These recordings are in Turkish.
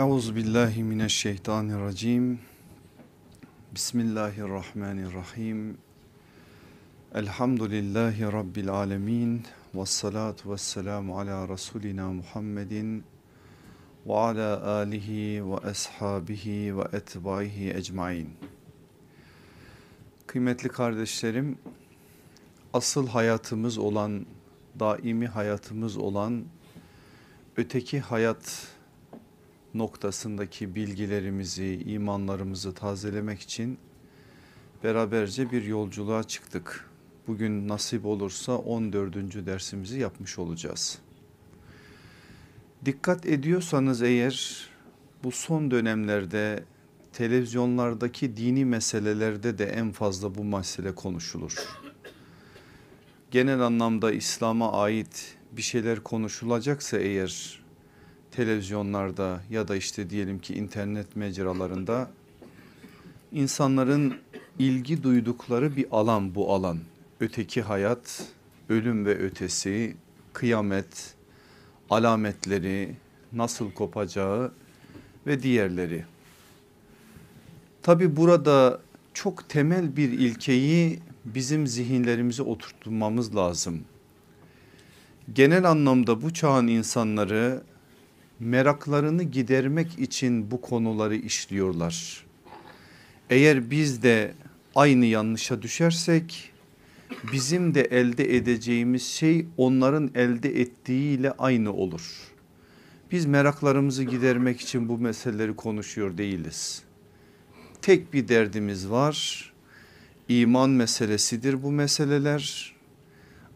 Euzu billahi mineşşeytanirracim. Bismillahirrahmanirrahim. Elhamdülillahi rabbil alamin. Ves salatu vesselamu ala rasulina Muhammedin ve ala alihi ve ashabihi ve etbaihi ecmaîn. Kıymetli kardeşlerim, asıl hayatımız olan, daimi hayatımız olan öteki hayat noktasındaki bilgilerimizi, imanlarımızı tazelemek için beraberce bir yolculuğa çıktık. Bugün nasip olursa 14. dersimizi yapmış olacağız. Dikkat ediyorsanız eğer bu son dönemlerde televizyonlardaki dini meselelerde de en fazla bu mesele konuşulur. Genel anlamda İslam'a ait bir şeyler konuşulacaksa eğer televizyonlarda ya da işte diyelim ki internet mecralarında insanların ilgi duydukları bir alan bu alan. Öteki hayat, ölüm ve ötesi, kıyamet, alametleri, nasıl kopacağı ve diğerleri. Tabi burada çok temel bir ilkeyi bizim zihinlerimize oturtmamız lazım. Genel anlamda bu çağın insanları meraklarını gidermek için bu konuları işliyorlar. Eğer biz de aynı yanlışa düşersek bizim de elde edeceğimiz şey onların elde ettiğiyle aynı olur. Biz meraklarımızı gidermek için bu meseleleri konuşuyor değiliz. Tek bir derdimiz var. İman meselesidir bu meseleler.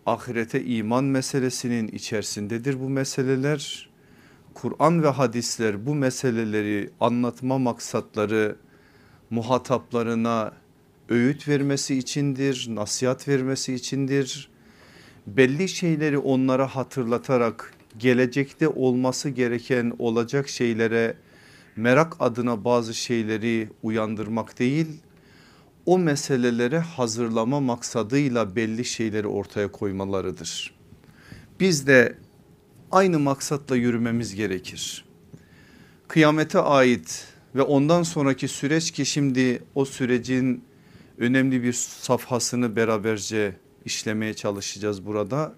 Ahirete iman meselesinin içerisindedir bu meseleler Kur'an ve hadisler bu meseleleri anlatma maksatları muhataplarına öğüt vermesi içindir, nasihat vermesi içindir. Belli şeyleri onlara hatırlatarak gelecekte olması gereken olacak şeylere merak adına bazı şeyleri uyandırmak değil, o meselelere hazırlama maksadıyla belli şeyleri ortaya koymalarıdır. Biz de aynı maksatla yürümemiz gerekir. Kıyamete ait ve ondan sonraki süreç ki şimdi o sürecin önemli bir safhasını beraberce işlemeye çalışacağız burada.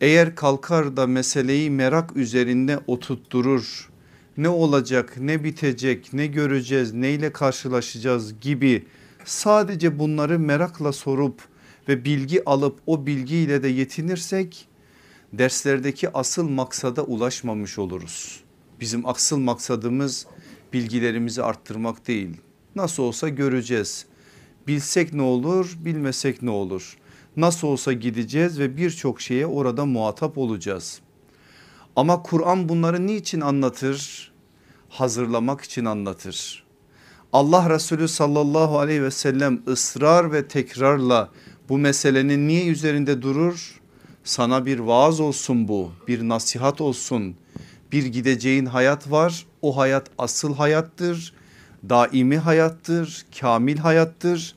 Eğer kalkar da meseleyi merak üzerinde oturtturur, ne olacak, ne bitecek, ne göreceğiz, neyle karşılaşacağız gibi sadece bunları merakla sorup ve bilgi alıp o bilgiyle de yetinirsek derslerdeki asıl maksada ulaşmamış oluruz. Bizim asıl maksadımız bilgilerimizi arttırmak değil. Nasıl olsa göreceğiz. Bilsek ne olur, bilmesek ne olur. Nasıl olsa gideceğiz ve birçok şeye orada muhatap olacağız. Ama Kur'an bunları niçin anlatır? Hazırlamak için anlatır. Allah Resulü sallallahu aleyhi ve sellem ısrar ve tekrarla bu meselenin niye üzerinde durur? Sana bir vaaz olsun bu bir nasihat olsun. Bir gideceğin hayat var o hayat asıl hayattır. Daimi hayattır kamil hayattır.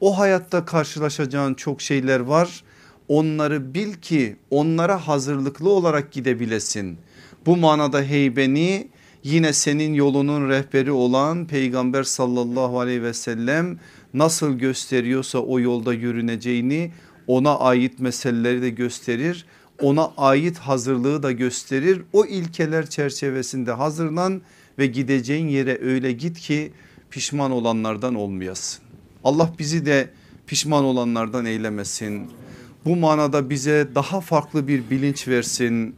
O hayatta karşılaşacağın çok şeyler var. Onları bil ki onlara hazırlıklı olarak gidebilesin. Bu manada heybeni yine senin yolunun rehberi olan peygamber sallallahu aleyhi ve sellem nasıl gösteriyorsa o yolda yürüneceğini ona ait meseleleri de gösterir ona ait hazırlığı da gösterir o ilkeler çerçevesinde hazırlan ve gideceğin yere öyle git ki pişman olanlardan olmayasın. Allah bizi de pişman olanlardan eylemesin. Bu manada bize daha farklı bir bilinç versin.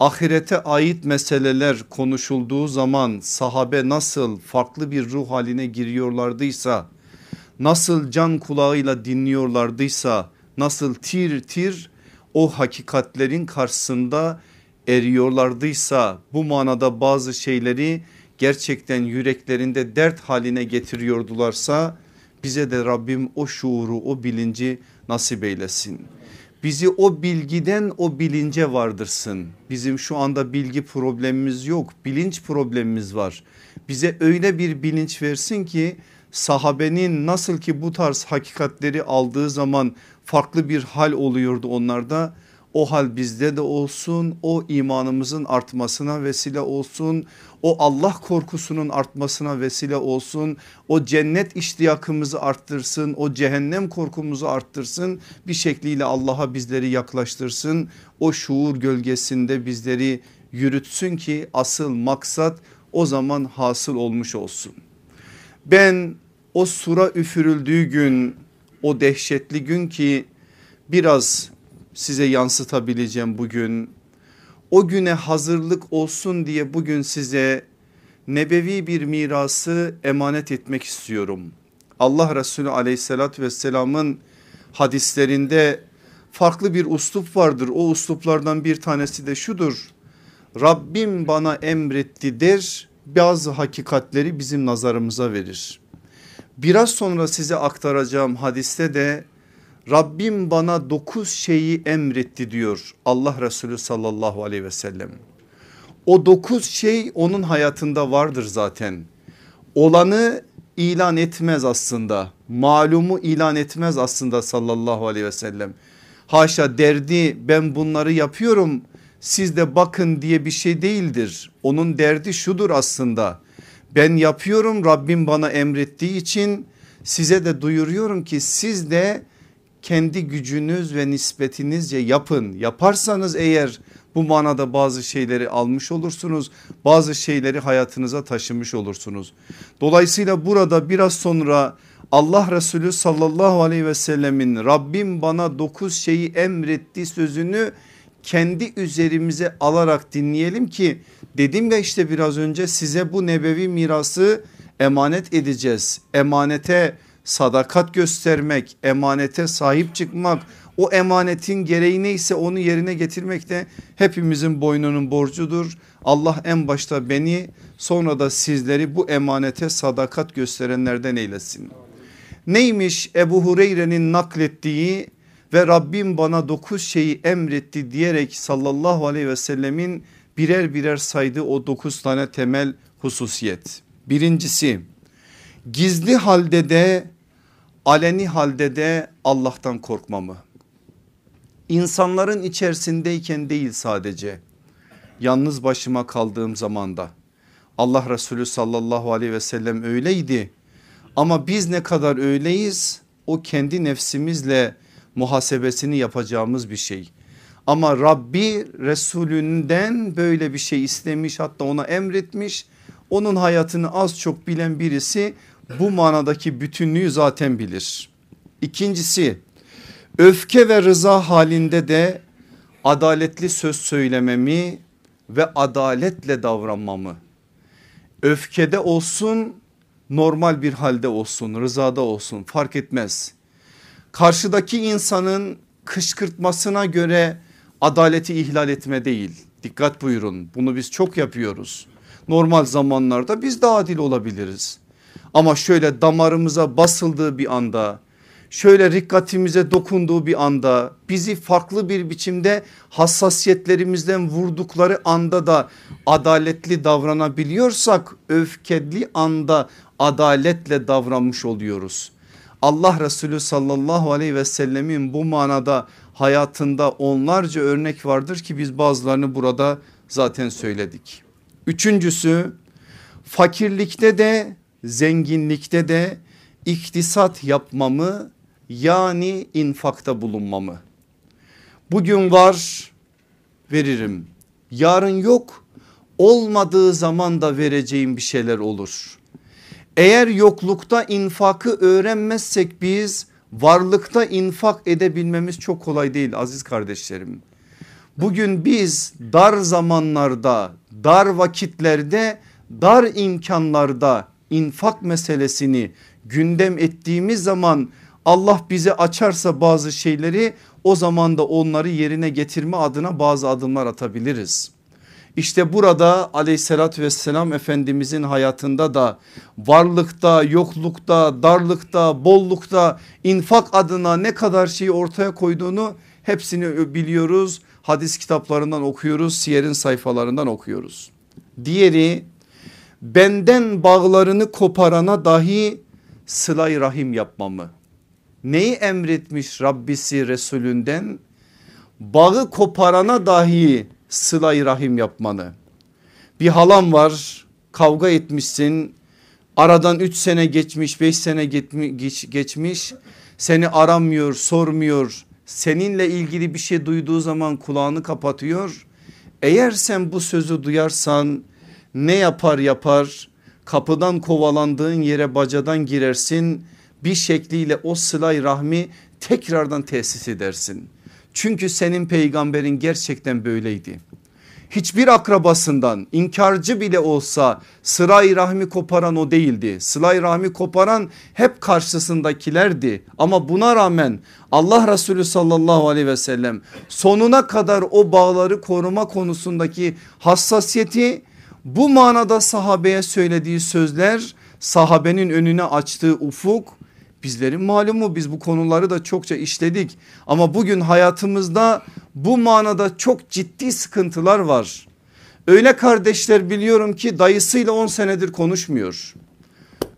Ahirete ait meseleler konuşulduğu zaman sahabe nasıl farklı bir ruh haline giriyorlardıysa, nasıl can kulağıyla dinliyorlardıysa nasıl tir tir o hakikatlerin karşısında eriyorlardıysa bu manada bazı şeyleri gerçekten yüreklerinde dert haline getiriyordularsa bize de Rabbim o şuuru o bilinci nasip eylesin. Bizi o bilgiden o bilince vardırsın. Bizim şu anda bilgi problemimiz yok bilinç problemimiz var. Bize öyle bir bilinç versin ki sahabenin nasıl ki bu tarz hakikatleri aldığı zaman farklı bir hal oluyordu onlarda. o hal bizde de olsun o imanımızın artmasına vesile olsun o Allah korkusunun artmasına vesile olsun o cennet iştiyakımızı arttırsın o cehennem korkumuzu arttırsın bir şekliyle Allah'a bizleri yaklaştırsın o şuur gölgesinde bizleri yürütsün ki asıl maksat o zaman hasıl olmuş olsun. Ben o sura üfürüldüğü gün o dehşetli gün ki biraz size yansıtabileceğim bugün. O güne hazırlık olsun diye bugün size nebevi bir mirası emanet etmek istiyorum. Allah Resulü aleyhissalatü vesselamın hadislerinde farklı bir uslup vardır. O usluplardan bir tanesi de şudur. Rabbim bana emretti der bazı hakikatleri bizim nazarımıza verir. Biraz sonra size aktaracağım hadiste de Rabbim bana dokuz şeyi emretti diyor Allah Resulü sallallahu aleyhi ve sellem. O dokuz şey onun hayatında vardır zaten. Olanı ilan etmez aslında. Malumu ilan etmez aslında sallallahu aleyhi ve sellem. Haşa derdi ben bunları yapıyorum siz de bakın diye bir şey değildir. Onun derdi şudur aslında. Ben yapıyorum Rabbim bana emrettiği için size de duyuruyorum ki siz de kendi gücünüz ve nispetinizce yapın. Yaparsanız eğer bu manada bazı şeyleri almış olursunuz. Bazı şeyleri hayatınıza taşımış olursunuz. Dolayısıyla burada biraz sonra Allah Resulü sallallahu aleyhi ve sellemin Rabbim bana dokuz şeyi emretti sözünü kendi üzerimize alarak dinleyelim ki dedim ya işte biraz önce size bu nebevi mirası emanet edeceğiz. Emanete sadakat göstermek, emanete sahip çıkmak, o emanetin gereği neyse onu yerine getirmek de hepimizin boynunun borcudur. Allah en başta beni sonra da sizleri bu emanete sadakat gösterenlerden eylesin. Neymiş Ebu Hureyre'nin naklettiği ve Rabbim bana dokuz şeyi emretti diyerek sallallahu aleyhi ve sellemin birer birer saydığı o dokuz tane temel hususiyet. Birincisi gizli halde de aleni halde de Allah'tan korkmamı. İnsanların içerisindeyken değil sadece yalnız başıma kaldığım zamanda Allah Resulü sallallahu aleyhi ve sellem öyleydi. Ama biz ne kadar öyleyiz o kendi nefsimizle muhasebesini yapacağımız bir şey. Ama Rabbi Resulünden böyle bir şey istemiş hatta ona emretmiş. Onun hayatını az çok bilen birisi bu manadaki bütünlüğü zaten bilir. İkincisi öfke ve rıza halinde de adaletli söz söylememi ve adaletle davranmamı. Öfkede olsun normal bir halde olsun rızada olsun fark etmez. Karşıdaki insanın kışkırtmasına göre adaleti ihlal etme değil. Dikkat buyurun bunu biz çok yapıyoruz. Normal zamanlarda biz de adil olabiliriz. Ama şöyle damarımıza basıldığı bir anda şöyle rikkatimize dokunduğu bir anda bizi farklı bir biçimde hassasiyetlerimizden vurdukları anda da adaletli davranabiliyorsak öfkeli anda adaletle davranmış oluyoruz. Allah Resulü sallallahu aleyhi ve sellemin bu manada hayatında onlarca örnek vardır ki biz bazılarını burada zaten söyledik. Üçüncüsü fakirlikte de zenginlikte de iktisat yapmamı yani infakta bulunmamı. Bugün var veririm yarın yok olmadığı zaman da vereceğim bir şeyler olur. Eğer yoklukta infakı öğrenmezsek biz varlıkta infak edebilmemiz çok kolay değil aziz kardeşlerim. Bugün biz dar zamanlarda dar vakitlerde dar imkanlarda infak meselesini gündem ettiğimiz zaman Allah bize açarsa bazı şeyleri o zaman da onları yerine getirme adına bazı adımlar atabiliriz. İşte burada aleyhissalatü vesselam efendimizin hayatında da varlıkta yoklukta darlıkta bollukta infak adına ne kadar şeyi ortaya koyduğunu hepsini biliyoruz. Hadis kitaplarından okuyoruz siyerin sayfalarından okuyoruz. Diğeri benden bağlarını koparana dahi sılay rahim yapmamı. Neyi emretmiş Rabbisi Resulünden? bağı koparana dahi sıla rahim yapmanı. Bir halam var kavga etmişsin aradan 3 sene geçmiş 5 sene geçmiş seni aramıyor sormuyor seninle ilgili bir şey duyduğu zaman kulağını kapatıyor. Eğer sen bu sözü duyarsan ne yapar yapar kapıdan kovalandığın yere bacadan girersin bir şekliyle o sılay rahmi tekrardan tesis edersin. Çünkü senin peygamberin gerçekten böyleydi. Hiçbir akrabasından inkarcı bile olsa sırayı rahmi koparan o değildi. Sırayı rahmi koparan hep karşısındakilerdi. Ama buna rağmen Allah Resulü sallallahu aleyhi ve sellem sonuna kadar o bağları koruma konusundaki hassasiyeti bu manada sahabeye söylediği sözler sahabenin önüne açtığı ufuk bizlerin malumu biz bu konuları da çokça işledik ama bugün hayatımızda bu manada çok ciddi sıkıntılar var. Öyle kardeşler biliyorum ki dayısıyla 10 senedir konuşmuyor.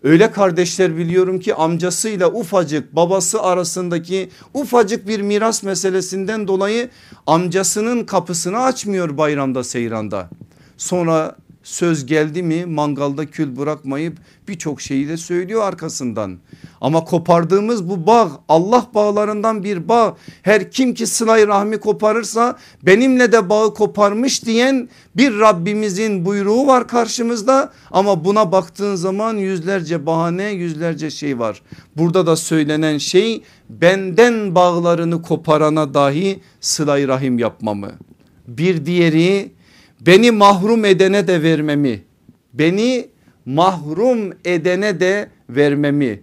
Öyle kardeşler biliyorum ki amcasıyla ufacık babası arasındaki ufacık bir miras meselesinden dolayı amcasının kapısını açmıyor bayramda seyranda. Sonra söz geldi mi mangalda kül bırakmayıp birçok şeyi de söylüyor arkasından. Ama kopardığımız bu bağ Allah bağlarından bir bağ. Her kim ki sılay rahmi koparırsa benimle de bağı koparmış diyen bir Rabbimizin buyruğu var karşımızda. Ama buna baktığın zaman yüzlerce bahane yüzlerce şey var. Burada da söylenen şey benden bağlarını koparana dahi sılay rahim yapmamı. Bir diğeri beni mahrum edene de vermemi. Beni mahrum edene de vermemi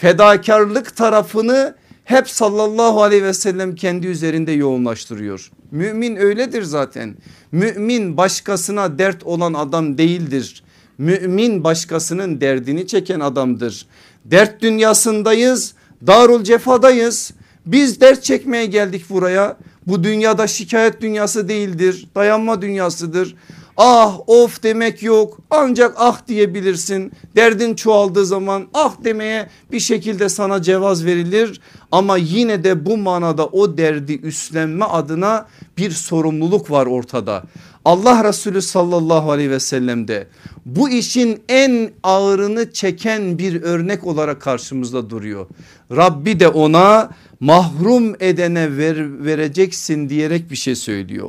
fedakarlık tarafını hep sallallahu aleyhi ve sellem kendi üzerinde yoğunlaştırıyor. Mümin öyledir zaten. Mümin başkasına dert olan adam değildir. Mümin başkasının derdini çeken adamdır. Dert dünyasındayız, darul cefadayız. Biz dert çekmeye geldik buraya. Bu dünyada şikayet dünyası değildir, dayanma dünyasıdır ah of demek yok ancak ah diyebilirsin. Derdin çoğaldığı zaman ah demeye bir şekilde sana cevaz verilir. Ama yine de bu manada o derdi üstlenme adına bir sorumluluk var ortada. Allah Resulü sallallahu aleyhi ve sellem'de bu işin en ağırını çeken bir örnek olarak karşımızda duruyor. Rabbi de ona mahrum edene ver, vereceksin diyerek bir şey söylüyor.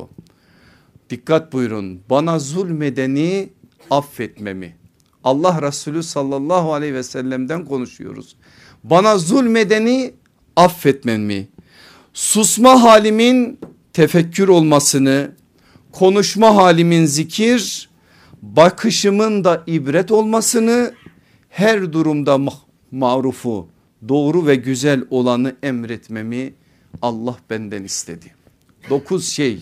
Dikkat buyurun bana zulmedeni affetmemi. Allah Resulü sallallahu aleyhi ve sellem'den konuşuyoruz. Bana zulmedeni affetmemi. Susma halimin tefekkür olmasını, konuşma halimin zikir, bakışımın da ibret olmasını, her durumda marufu, doğru ve güzel olanı emretmemi Allah benden istedi. Dokuz şey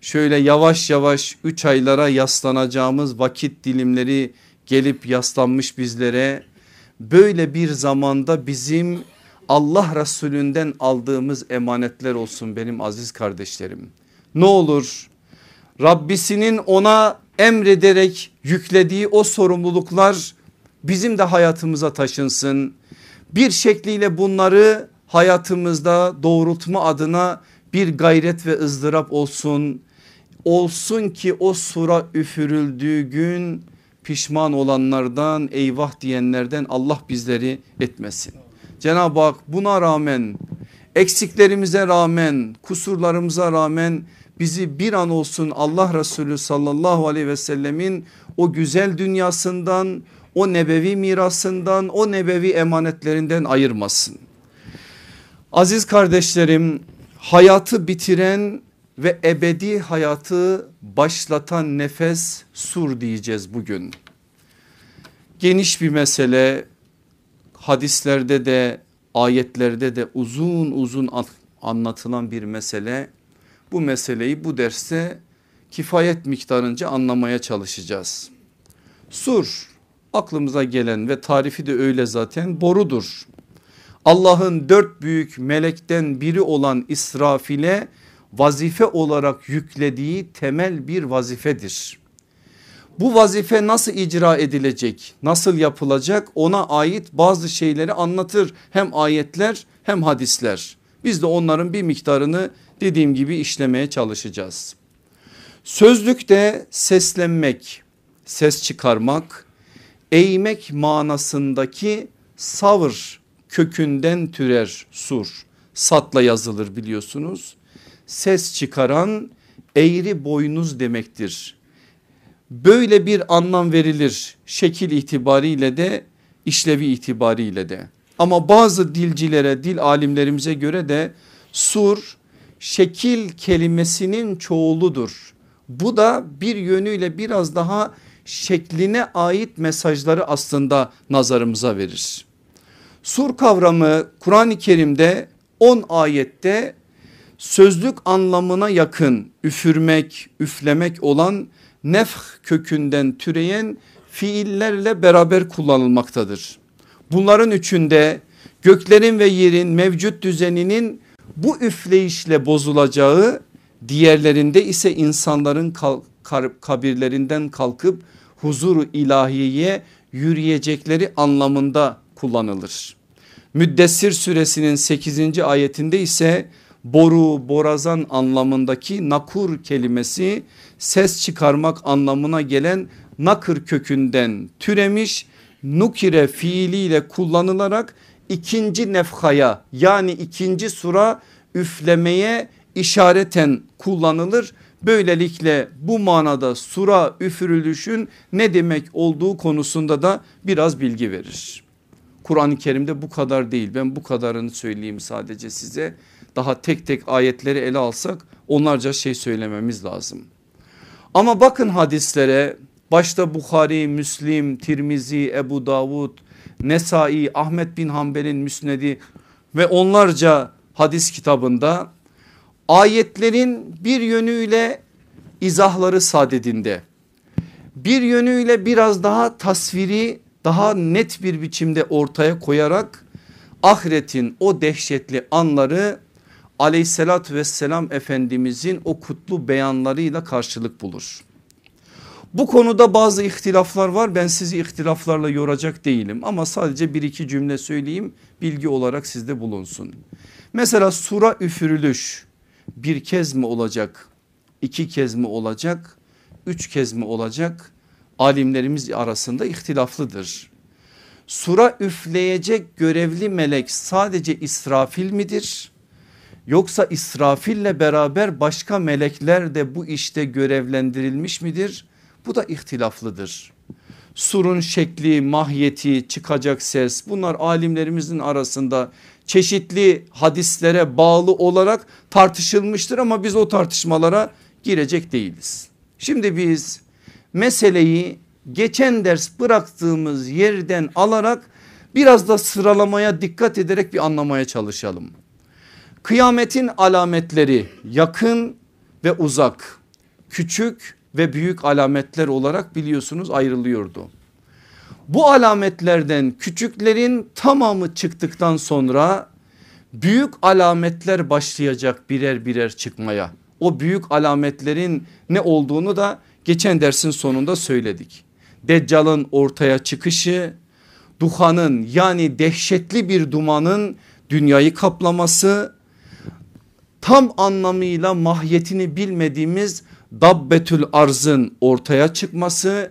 şöyle yavaş yavaş 3 aylara yaslanacağımız vakit dilimleri gelip yaslanmış bizlere böyle bir zamanda bizim Allah Resulünden aldığımız emanetler olsun benim aziz kardeşlerim. Ne olur Rabbisinin ona emrederek yüklediği o sorumluluklar bizim de hayatımıza taşınsın. Bir şekliyle bunları hayatımızda doğrultma adına bir gayret ve ızdırap olsun. Olsun ki o sura üfürüldüğü gün pişman olanlardan eyvah diyenlerden Allah bizleri etmesin. Cenab-ı Hak buna rağmen eksiklerimize rağmen kusurlarımıza rağmen bizi bir an olsun Allah Resulü sallallahu aleyhi ve sellemin o güzel dünyasından o nebevi mirasından o nebevi emanetlerinden ayırmasın. Aziz kardeşlerim hayatı bitiren ve ebedi hayatı başlatan nefes sur diyeceğiz bugün. Geniş bir mesele hadislerde de ayetlerde de uzun uzun anlatılan bir mesele. Bu meseleyi bu derste kifayet miktarınca anlamaya çalışacağız. Sur aklımıza gelen ve tarifi de öyle zaten borudur. Allah'ın dört büyük melekten biri olan İsrafil'e vazife olarak yüklediği temel bir vazifedir. Bu vazife nasıl icra edilecek nasıl yapılacak ona ait bazı şeyleri anlatır hem ayetler hem hadisler. Biz de onların bir miktarını dediğim gibi işlemeye çalışacağız. Sözlükte seslenmek, ses çıkarmak, eğmek manasındaki savır kökünden türer sur. Satla yazılır biliyorsunuz. Ses çıkaran eğri boynuz demektir. Böyle bir anlam verilir şekil itibariyle de işlevi itibariyle de. Ama bazı dilcilere dil alimlerimize göre de sur şekil kelimesinin çoğuludur. Bu da bir yönüyle biraz daha şekline ait mesajları aslında nazarımıza verir. Sur kavramı Kur'an-ı Kerim'de 10 ayette sözlük anlamına yakın üfürmek, üflemek olan nefh kökünden türeyen fiillerle beraber kullanılmaktadır. Bunların üçünde göklerin ve yerin mevcut düzeninin bu üfleyişle bozulacağı diğerlerinde ise insanların kabirlerinden kalkıp huzuru ilahiyeye yürüyecekleri anlamında kullanılır. Müddessir suresinin 8. ayetinde ise boru borazan anlamındaki nakur kelimesi ses çıkarmak anlamına gelen nakır kökünden türemiş nukire fiiliyle kullanılarak ikinci nefhaya yani ikinci sura üflemeye işareten kullanılır. Böylelikle bu manada sura üfürülüşün ne demek olduğu konusunda da biraz bilgi verir. Kur'an-ı Kerim'de bu kadar değil ben bu kadarını söyleyeyim sadece size. Daha tek tek ayetleri ele alsak onlarca şey söylememiz lazım. Ama bakın hadislere başta Bukhari, Müslim, Tirmizi, Ebu Davud, Nesai, Ahmet bin Hanbel'in müsnedi ve onlarca hadis kitabında ayetlerin bir yönüyle izahları sadedinde bir yönüyle biraz daha tasviri daha net bir biçimde ortaya koyarak ahiretin o dehşetli anları aleyhissalatü vesselam efendimizin o kutlu beyanlarıyla karşılık bulur. Bu konuda bazı ihtilaflar var ben sizi ihtilaflarla yoracak değilim ama sadece bir iki cümle söyleyeyim bilgi olarak sizde bulunsun. Mesela sura üfürülüş bir kez mi olacak iki kez mi olacak üç kez mi olacak alimlerimiz arasında ihtilaflıdır. Sura üfleyecek görevli melek sadece İsrafil midir? Yoksa İsrafil'le beraber başka melekler de bu işte görevlendirilmiş midir? Bu da ihtilaflıdır. Surun şekli, mahiyeti, çıkacak ses bunlar alimlerimizin arasında çeşitli hadislere bağlı olarak tartışılmıştır ama biz o tartışmalara girecek değiliz. Şimdi biz meseleyi geçen ders bıraktığımız yerden alarak biraz da sıralamaya dikkat ederek bir anlamaya çalışalım. Kıyametin alametleri yakın ve uzak, küçük ve büyük alametler olarak biliyorsunuz ayrılıyordu. Bu alametlerden küçüklerin tamamı çıktıktan sonra büyük alametler başlayacak birer birer çıkmaya. O büyük alametlerin ne olduğunu da geçen dersin sonunda söyledik. Deccal'ın ortaya çıkışı, duhanın yani dehşetli bir dumanın dünyayı kaplaması, tam anlamıyla mahiyetini bilmediğimiz dabbetül arzın ortaya çıkması,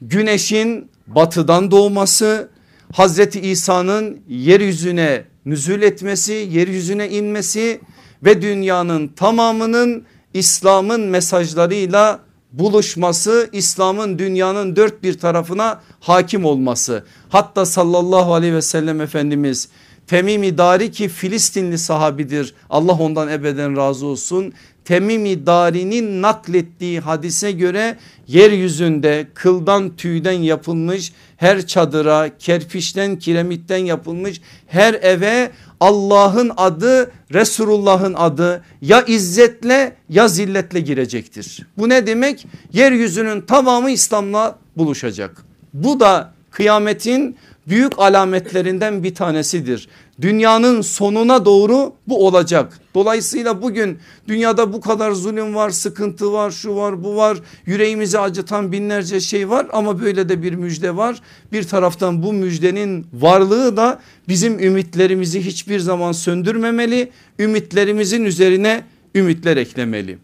güneşin batıdan doğması, Hazreti İsa'nın yeryüzüne nüzul etmesi, yeryüzüne inmesi ve dünyanın tamamının İslam'ın mesajlarıyla buluşması İslam'ın dünyanın dört bir tarafına hakim olması. Hatta sallallahu aleyhi ve sellem Efendimiz Temimi Dari ki Filistinli sahabidir Allah ondan ebeden razı olsun. Temimi Dari'nin naklettiği hadise göre yeryüzünde kıldan tüyden yapılmış her çadıra kerpiçten kiremitten yapılmış her eve Allah'ın adı Resulullah'ın adı ya izzetle ya zilletle girecektir. Bu ne demek? Yeryüzünün tamamı İslam'la buluşacak. Bu da kıyametin büyük alametlerinden bir tanesidir. Dünyanın sonuna doğru bu olacak. Dolayısıyla bugün dünyada bu kadar zulüm var, sıkıntı var, şu var, bu var. Yüreğimizi acıtan binlerce şey var ama böyle de bir müjde var. Bir taraftan bu müjdenin varlığı da bizim ümitlerimizi hiçbir zaman söndürmemeli. Ümitlerimizin üzerine ümitler eklemeli.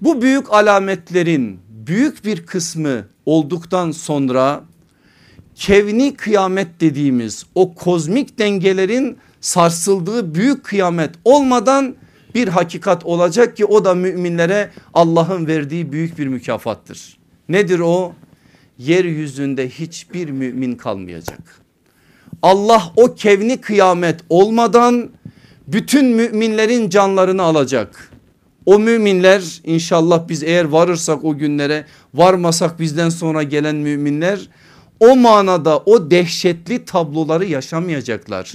Bu büyük alametlerin büyük bir kısmı olduktan sonra kevni kıyamet dediğimiz o kozmik dengelerin sarsıldığı büyük kıyamet olmadan bir hakikat olacak ki o da müminlere Allah'ın verdiği büyük bir mükafattır. Nedir o? Yeryüzünde hiçbir mümin kalmayacak. Allah o kevni kıyamet olmadan bütün müminlerin canlarını alacak. O müminler inşallah biz eğer varırsak o günlere varmasak bizden sonra gelen müminler o manada o dehşetli tabloları yaşamayacaklar.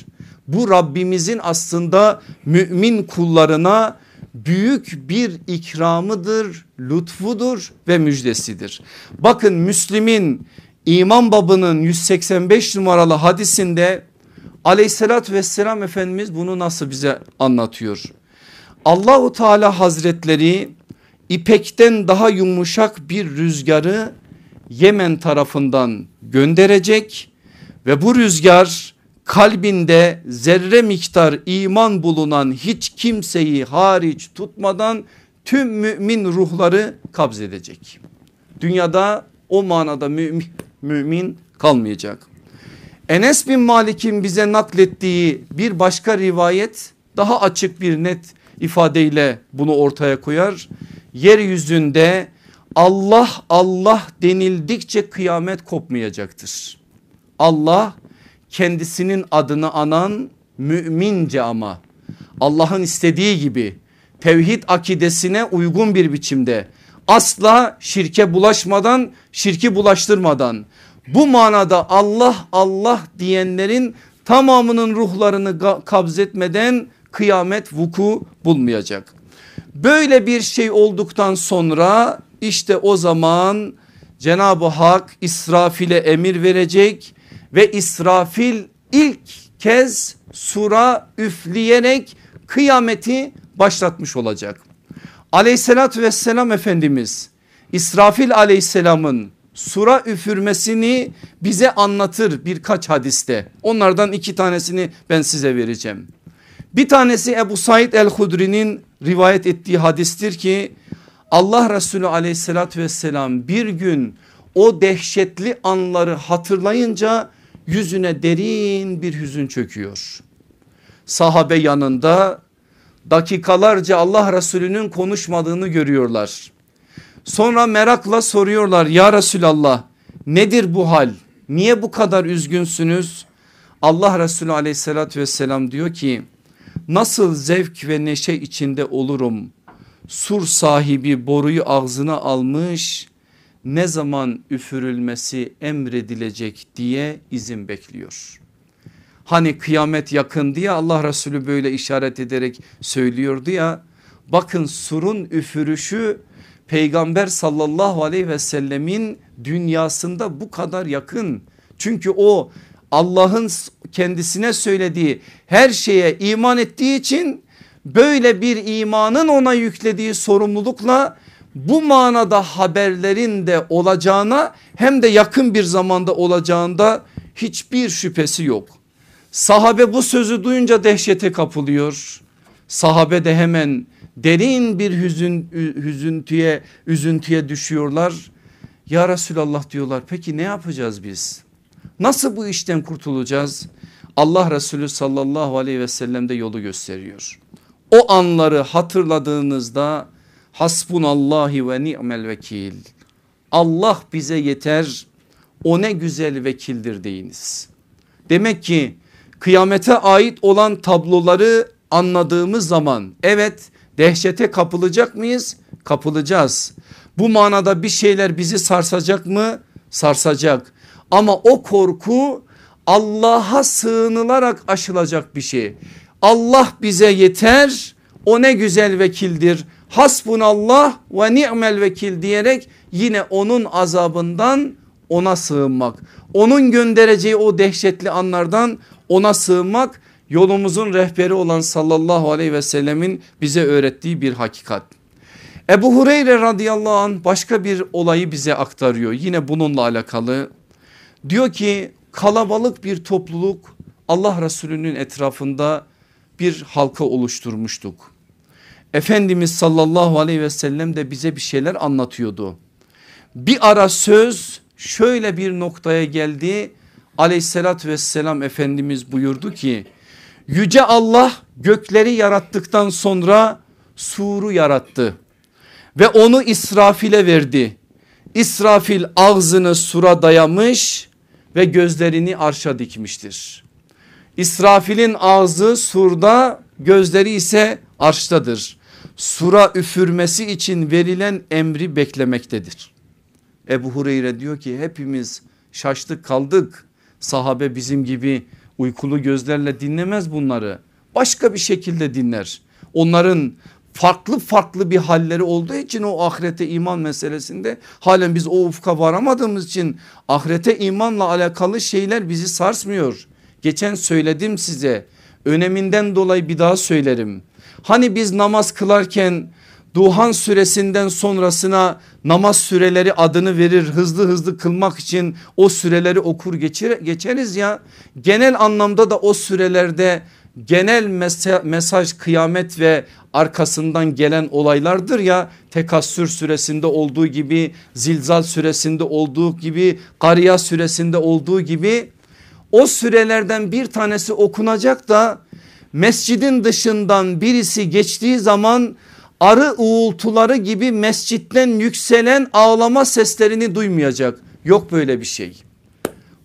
Bu Rabbimizin aslında mümin kullarına büyük bir ikramıdır, lütfudur ve müjdesidir. Bakın Müslim'in İmam babının 185 numaralı hadisinde aleyhissalatü vesselam Efendimiz bunu nasıl bize anlatıyor? Allahu Teala Hazretleri ipekten daha yumuşak bir rüzgarı Yemen tarafından gönderecek ve bu rüzgar kalbinde zerre miktar iman bulunan hiç kimseyi hariç tutmadan tüm mümin ruhları kabzedecek. Dünyada o manada mümin, mümin kalmayacak. Enes bin Malik'in bize naklettiği bir başka rivayet daha açık bir net ifadeyle bunu ortaya koyar. Yeryüzünde Allah Allah denildikçe kıyamet kopmayacaktır. Allah kendisinin adını anan mümince ama Allah'ın istediği gibi tevhid akidesine uygun bir biçimde asla şirke bulaşmadan şirki bulaştırmadan bu manada Allah Allah diyenlerin tamamının ruhlarını kabzetmeden kıyamet vuku bulmayacak. Böyle bir şey olduktan sonra işte o zaman Cenab-ı Hak İsrafil'e emir verecek ve İsrafil ilk kez sura üfleyerek kıyameti başlatmış olacak. Aleyhissalatü vesselam Efendimiz İsrafil aleyhisselamın sura üfürmesini bize anlatır birkaç hadiste. Onlardan iki tanesini ben size vereceğim. Bir tanesi Ebu Said el-Hudri'nin rivayet ettiği hadistir ki Allah Resulü aleyhissalatü vesselam bir gün o dehşetli anları hatırlayınca yüzüne derin bir hüzün çöküyor. Sahabe yanında dakikalarca Allah Resulü'nün konuşmadığını görüyorlar. Sonra merakla soruyorlar ya Resulallah nedir bu hal? Niye bu kadar üzgünsünüz? Allah Resulü aleyhissalatü vesselam diyor ki nasıl zevk ve neşe içinde olurum sur sahibi boruyu ağzına almış ne zaman üfürülmesi emredilecek diye izin bekliyor. Hani kıyamet yakın diye Allah Resulü böyle işaret ederek söylüyordu ya bakın surun üfürüşü peygamber sallallahu aleyhi ve sellemin dünyasında bu kadar yakın. Çünkü o Allah'ın kendisine söylediği her şeye iman ettiği için böyle bir imanın ona yüklediği sorumlulukla bu manada haberlerin de olacağına hem de yakın bir zamanda olacağında hiçbir şüphesi yok. Sahabe bu sözü duyunca dehşete kapılıyor. Sahabe de hemen derin bir hüzün, hüzüntüye, üzüntüye düşüyorlar. Ya Resulallah diyorlar peki ne yapacağız biz? Nasıl bu işten kurtulacağız? Allah Resulü sallallahu aleyhi ve sellem de yolu gösteriyor. O anları hatırladığınızda hasbunallahi ve ni'mel vekil. Allah bize yeter o ne güzel vekildir deyiniz. Demek ki kıyamete ait olan tabloları anladığımız zaman evet dehşete kapılacak mıyız? Kapılacağız. Bu manada bir şeyler bizi sarsacak mı? Sarsacak. Ama o korku Allah'a sığınılarak aşılacak bir şey. Allah bize yeter o ne güzel vekildir. Hasbunallah ve ni'mel vekil diyerek yine onun azabından ona sığınmak. Onun göndereceği o dehşetli anlardan ona sığınmak yolumuzun rehberi olan sallallahu aleyhi ve sellemin bize öğrettiği bir hakikat. Ebu Hureyre radıyallahu an başka bir olayı bize aktarıyor yine bununla alakalı. Diyor ki kalabalık bir topluluk Allah Resulü'nün etrafında bir halka oluşturmuştuk. Efendimiz sallallahu aleyhi ve sellem de bize bir şeyler anlatıyordu. Bir ara söz şöyle bir noktaya geldi. Aleyhissalatü vesselam Efendimiz buyurdu ki Yüce Allah gökleri yarattıktan sonra suru yarattı ve onu İsrafil'e verdi. İsrafil ağzını sura dayamış ve gözlerini arşa dikmiştir. İsrafil'in ağzı surda gözleri ise arştadır. Sura üfürmesi için verilen emri beklemektedir. Ebu Hureyre diyor ki hepimiz şaştık kaldık. Sahabe bizim gibi uykulu gözlerle dinlemez bunları. Başka bir şekilde dinler. Onların farklı farklı bir halleri olduğu için o ahirete iman meselesinde halen biz o ufka varamadığımız için ahirete imanla alakalı şeyler bizi sarsmıyor. Geçen söyledim size öneminden dolayı bir daha söylerim. Hani biz namaz kılarken Duhan süresinden sonrasına namaz süreleri adını verir hızlı hızlı kılmak için o süreleri okur geçir, geçeriz ya. Genel anlamda da o sürelerde genel mesaj kıyamet ve arkasından gelen olaylardır ya tekassür süresinde olduğu gibi zilzal süresinde olduğu gibi Kariya süresinde olduğu gibi o sürelerden bir tanesi okunacak da mescidin dışından birisi geçtiği zaman arı uğultuları gibi mescitten yükselen ağlama seslerini duymayacak. Yok böyle bir şey.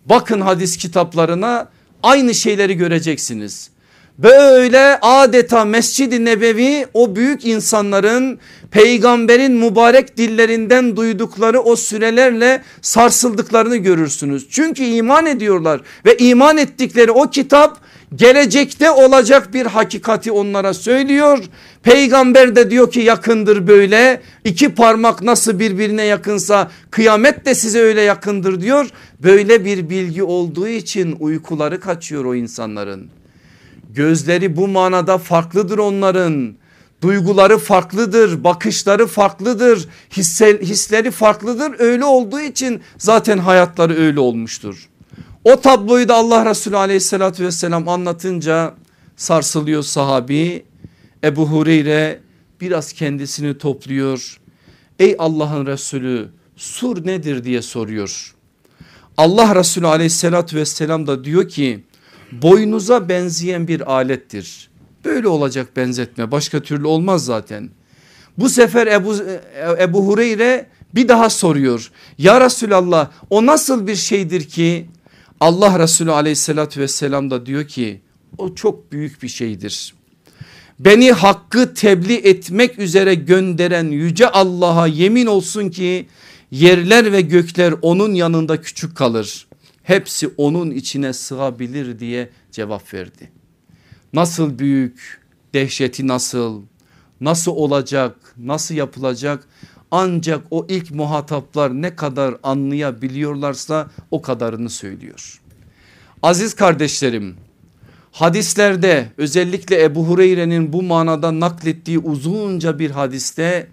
Bakın hadis kitaplarına aynı şeyleri göreceksiniz. Böyle adeta Mescid-i Nebevi o büyük insanların peygamberin mübarek dillerinden duydukları o sürelerle sarsıldıklarını görürsünüz. Çünkü iman ediyorlar ve iman ettikleri o kitap gelecekte olacak bir hakikati onlara söylüyor. Peygamber de diyor ki yakındır böyle iki parmak nasıl birbirine yakınsa kıyamet de size öyle yakındır diyor. Böyle bir bilgi olduğu için uykuları kaçıyor o insanların. Gözleri bu manada farklıdır onların. Duyguları farklıdır, bakışları farklıdır, hisse, hisleri farklıdır. Öyle olduğu için zaten hayatları öyle olmuştur. O tabloyu da Allah Resulü aleyhissalatü vesselam anlatınca sarsılıyor sahabi. Ebu Hureyre biraz kendisini topluyor. Ey Allah'ın Resulü sur nedir diye soruyor. Allah Resulü aleyhissalatü vesselam da diyor ki boynuza benzeyen bir alettir. Böyle olacak benzetme başka türlü olmaz zaten. Bu sefer Ebu, Ebu Hureyre bir daha soruyor. Ya Resulallah o nasıl bir şeydir ki Allah Resulü aleyhissalatü vesselam da diyor ki o çok büyük bir şeydir. Beni hakkı tebliğ etmek üzere gönderen yüce Allah'a yemin olsun ki yerler ve gökler onun yanında küçük kalır hepsi onun içine sığabilir diye cevap verdi. Nasıl büyük dehşeti nasıl nasıl olacak nasıl yapılacak ancak o ilk muhataplar ne kadar anlayabiliyorlarsa o kadarını söylüyor. Aziz kardeşlerim hadislerde özellikle Ebu Hureyre'nin bu manada naklettiği uzunca bir hadiste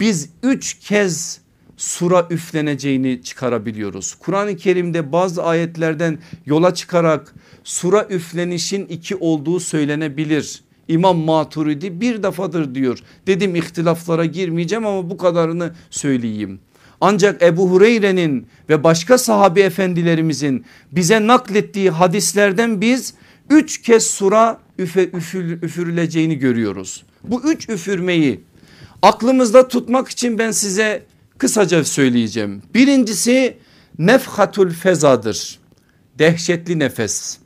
biz üç kez sura üfleneceğini çıkarabiliyoruz. Kur'an-ı Kerim'de bazı ayetlerden yola çıkarak sura üflenişin iki olduğu söylenebilir. İmam Maturidi bir defadır diyor. Dedim ihtilaflara girmeyeceğim ama bu kadarını söyleyeyim. Ancak Ebu Hureyre'nin ve başka sahabi efendilerimizin bize naklettiği hadislerden biz üç kez sura üfe, üfür, üfürüleceğini görüyoruz. Bu üç üfürmeyi aklımızda tutmak için ben size kısaca söyleyeceğim. Birincisi nefhatul fezadır. Dehşetli nefes.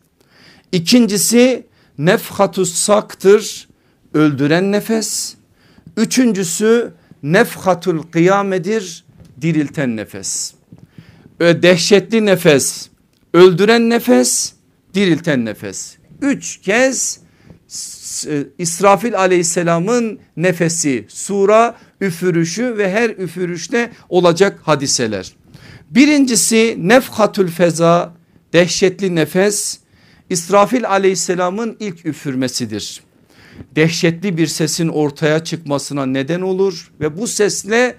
İkincisi nefhatus saktır. Öldüren nefes. Üçüncüsü nefhatul kıyamedir. Dirilten nefes. Dehşetli nefes, öldüren nefes, dirilten nefes. Üç kez İsrafil aleyhisselamın nefesi sura üfürüşü ve her üfürüşte olacak hadiseler. Birincisi nefhatül feza dehşetli nefes. İsrafil aleyhisselamın ilk üfürmesidir. Dehşetli bir sesin ortaya çıkmasına neden olur ve bu sesle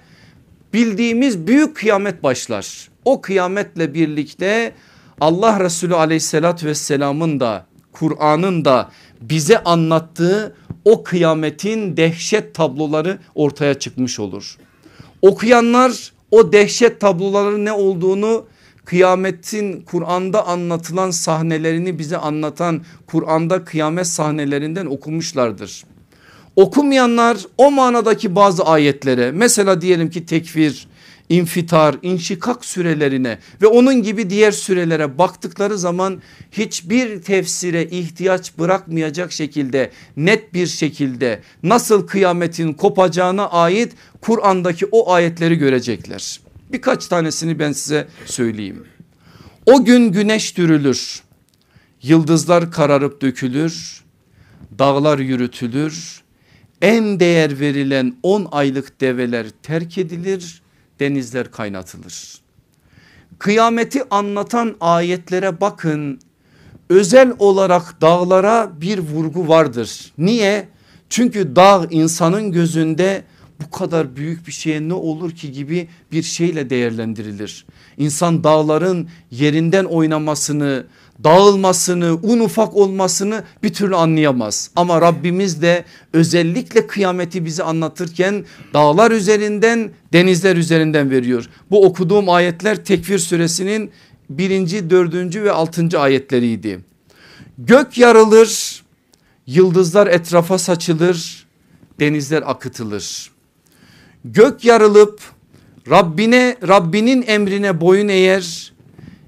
bildiğimiz büyük kıyamet başlar. O kıyametle birlikte Allah Resulü aleyhissalatü vesselamın da Kur'an'ın da bize anlattığı o kıyametin dehşet tabloları ortaya çıkmış olur. Okuyanlar o dehşet tabloların ne olduğunu kıyametin Kur'an'da anlatılan sahnelerini bize anlatan Kur'an'da kıyamet sahnelerinden okumuşlardır. Okumayanlar o manadaki bazı ayetlere mesela diyelim ki tekfir, infitar, inşikak sürelerine ve onun gibi diğer sürelere baktıkları zaman hiçbir tefsire ihtiyaç bırakmayacak şekilde net bir şekilde nasıl kıyametin kopacağına ait Kur'an'daki o ayetleri görecekler. Birkaç tanesini ben size söyleyeyim. O gün güneş dürülür, yıldızlar kararıp dökülür, dağlar yürütülür, en değer verilen 10 aylık develer terk edilir, denizler kaynatılır. Kıyameti anlatan ayetlere bakın özel olarak dağlara bir vurgu vardır. Niye? Çünkü dağ insanın gözünde bu kadar büyük bir şeye ne olur ki gibi bir şeyle değerlendirilir. İnsan dağların yerinden oynamasını, dağılmasını, un ufak olmasını bir türlü anlayamaz. Ama Rabbimiz de özellikle kıyameti bize anlatırken dağlar üzerinden denizler üzerinden veriyor. Bu okuduğum ayetler Tekvir suresinin birinci, dördüncü ve altıncı ayetleriydi. Gök yarılır, yıldızlar etrafa saçılır, denizler akıtılır. Gök yarılıp Rabbine Rabbinin emrine boyun eğer,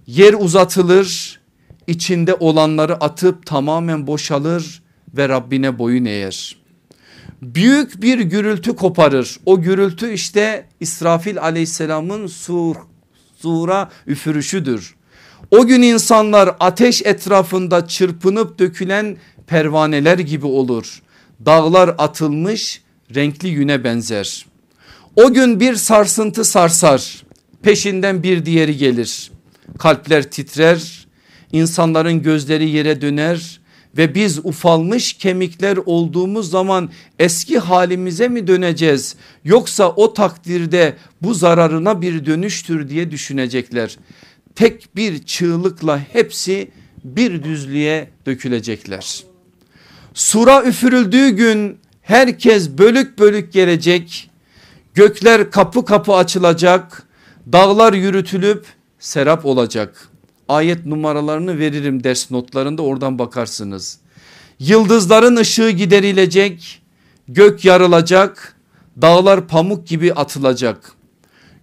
yer uzatılır, içinde olanları atıp tamamen boşalır ve Rabbine boyun eğer. Büyük bir gürültü koparır. O gürültü işte İsrafil aleyhisselamın sur, sura üfürüşüdür. O gün insanlar ateş etrafında çırpınıp dökülen pervaneler gibi olur. Dağlar atılmış renkli yüne benzer. O gün bir sarsıntı sarsar peşinden bir diğeri gelir. Kalpler titrer insanların gözleri yere döner ve biz ufalmış kemikler olduğumuz zaman eski halimize mi döneceğiz yoksa o takdirde bu zararına bir dönüştür diye düşünecekler. Tek bir çığlıkla hepsi bir düzlüğe dökülecekler. Sura üfürüldüğü gün herkes bölük bölük gelecek. Gökler kapı kapı açılacak. Dağlar yürütülüp serap olacak ayet numaralarını veririm ders notlarında oradan bakarsınız. Yıldızların ışığı giderilecek, gök yarılacak, dağlar pamuk gibi atılacak.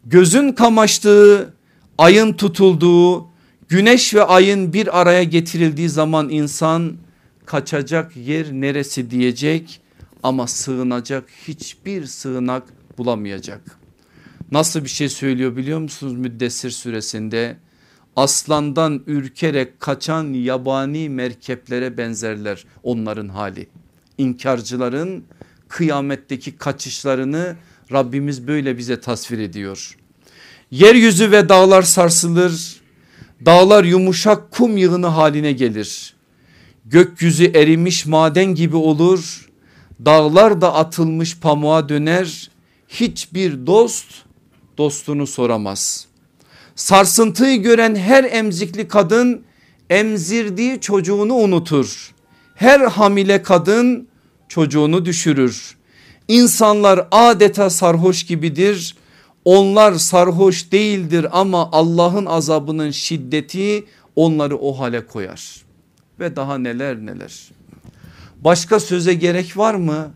Gözün kamaştığı, ayın tutulduğu, güneş ve ayın bir araya getirildiği zaman insan kaçacak yer neresi diyecek ama sığınacak hiçbir sığınak bulamayacak. Nasıl bir şey söylüyor biliyor musunuz Müddessir suresinde? Aslandan ürkerek kaçan yabani merkeplere benzerler onların hali. İnkarcıların kıyametteki kaçışlarını Rabbimiz böyle bize tasvir ediyor. Yeryüzü ve dağlar sarsılır. Dağlar yumuşak kum yığını haline gelir. Gökyüzü erimiş maden gibi olur. Dağlar da atılmış pamuğa döner. Hiçbir dost dostunu soramaz. Sarsıntıyı gören her emzikli kadın emzirdiği çocuğunu unutur. Her hamile kadın çocuğunu düşürür. İnsanlar adeta sarhoş gibidir. Onlar sarhoş değildir ama Allah'ın azabının şiddeti onları o hale koyar. Ve daha neler neler. Başka söze gerek var mı?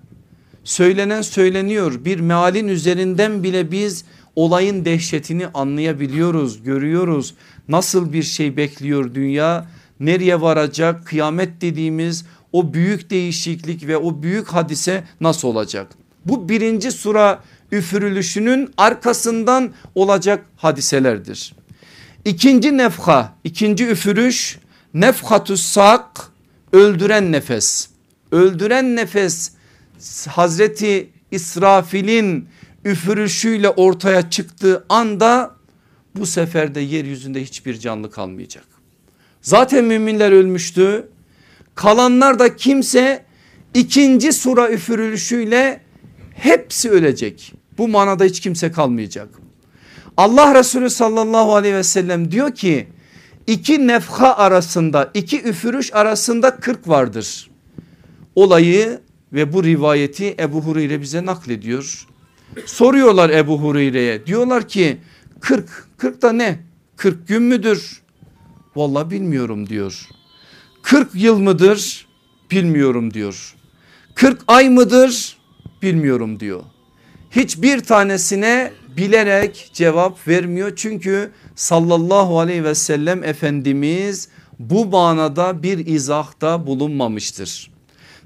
Söylenen söyleniyor. Bir mealin üzerinden bile biz olayın dehşetini anlayabiliyoruz, görüyoruz. Nasıl bir şey bekliyor dünya? Nereye varacak? Kıyamet dediğimiz o büyük değişiklik ve o büyük hadise nasıl olacak? Bu birinci sura üfürülüşünün arkasından olacak hadiselerdir. İkinci nefha, ikinci üfürüş nefhatus sak öldüren nefes. Öldüren nefes Hazreti İsrafil'in üfürüşüyle ortaya çıktığı anda bu sefer de yeryüzünde hiçbir canlı kalmayacak. Zaten müminler ölmüştü. Kalanlar da kimse ikinci sura üfürülüşüyle hepsi ölecek. Bu manada hiç kimse kalmayacak. Allah Resulü sallallahu aleyhi ve sellem diyor ki iki nefha arasında iki üfürüş arasında 40 vardır. Olayı ve bu rivayeti Ebu Hureyre bize naklediyor. Soruyorlar Ebu Hureyre'ye diyorlar ki 40 40 da ne 40 gün müdür? Vallahi bilmiyorum diyor. 40 yıl mıdır? Bilmiyorum diyor. 40 ay mıdır? Bilmiyorum diyor. Hiçbir tanesine bilerek cevap vermiyor. Çünkü sallallahu aleyhi ve sellem Efendimiz bu manada bir izahta bulunmamıştır.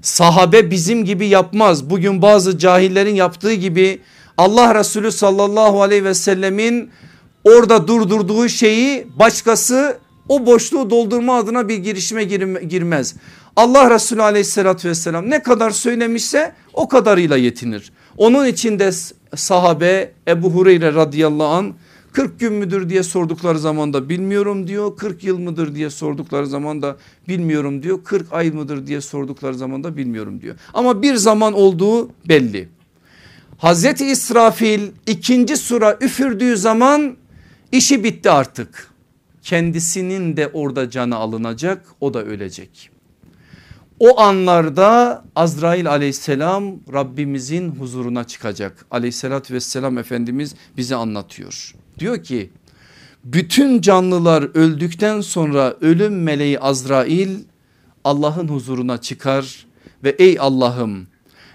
Sahabe bizim gibi yapmaz. Bugün bazı cahillerin yaptığı gibi Allah Resulü sallallahu aleyhi ve sellemin orada durdurduğu şeyi başkası o boşluğu doldurma adına bir girişime girmez. Allah Resulü aleyhissalatü vesselam ne kadar söylemişse o kadarıyla yetinir. Onun için de sahabe Ebu Hureyre radıyallahu an 40 gün müdür diye sordukları zaman da bilmiyorum diyor. 40 yıl mıdır diye sordukları zaman da bilmiyorum diyor. 40 ay mıdır diye sordukları zaman da bilmiyorum diyor. Ama bir zaman olduğu belli. Hazreti İsrafil ikinci sura üfürdüğü zaman işi bitti artık. Kendisinin de orada canı alınacak o da ölecek. O anlarda Azrail aleyhisselam Rabbimizin huzuruna çıkacak. Aleyhissalatü vesselam Efendimiz bize anlatıyor. Diyor ki bütün canlılar öldükten sonra ölüm meleği Azrail Allah'ın huzuruna çıkar ve ey Allah'ım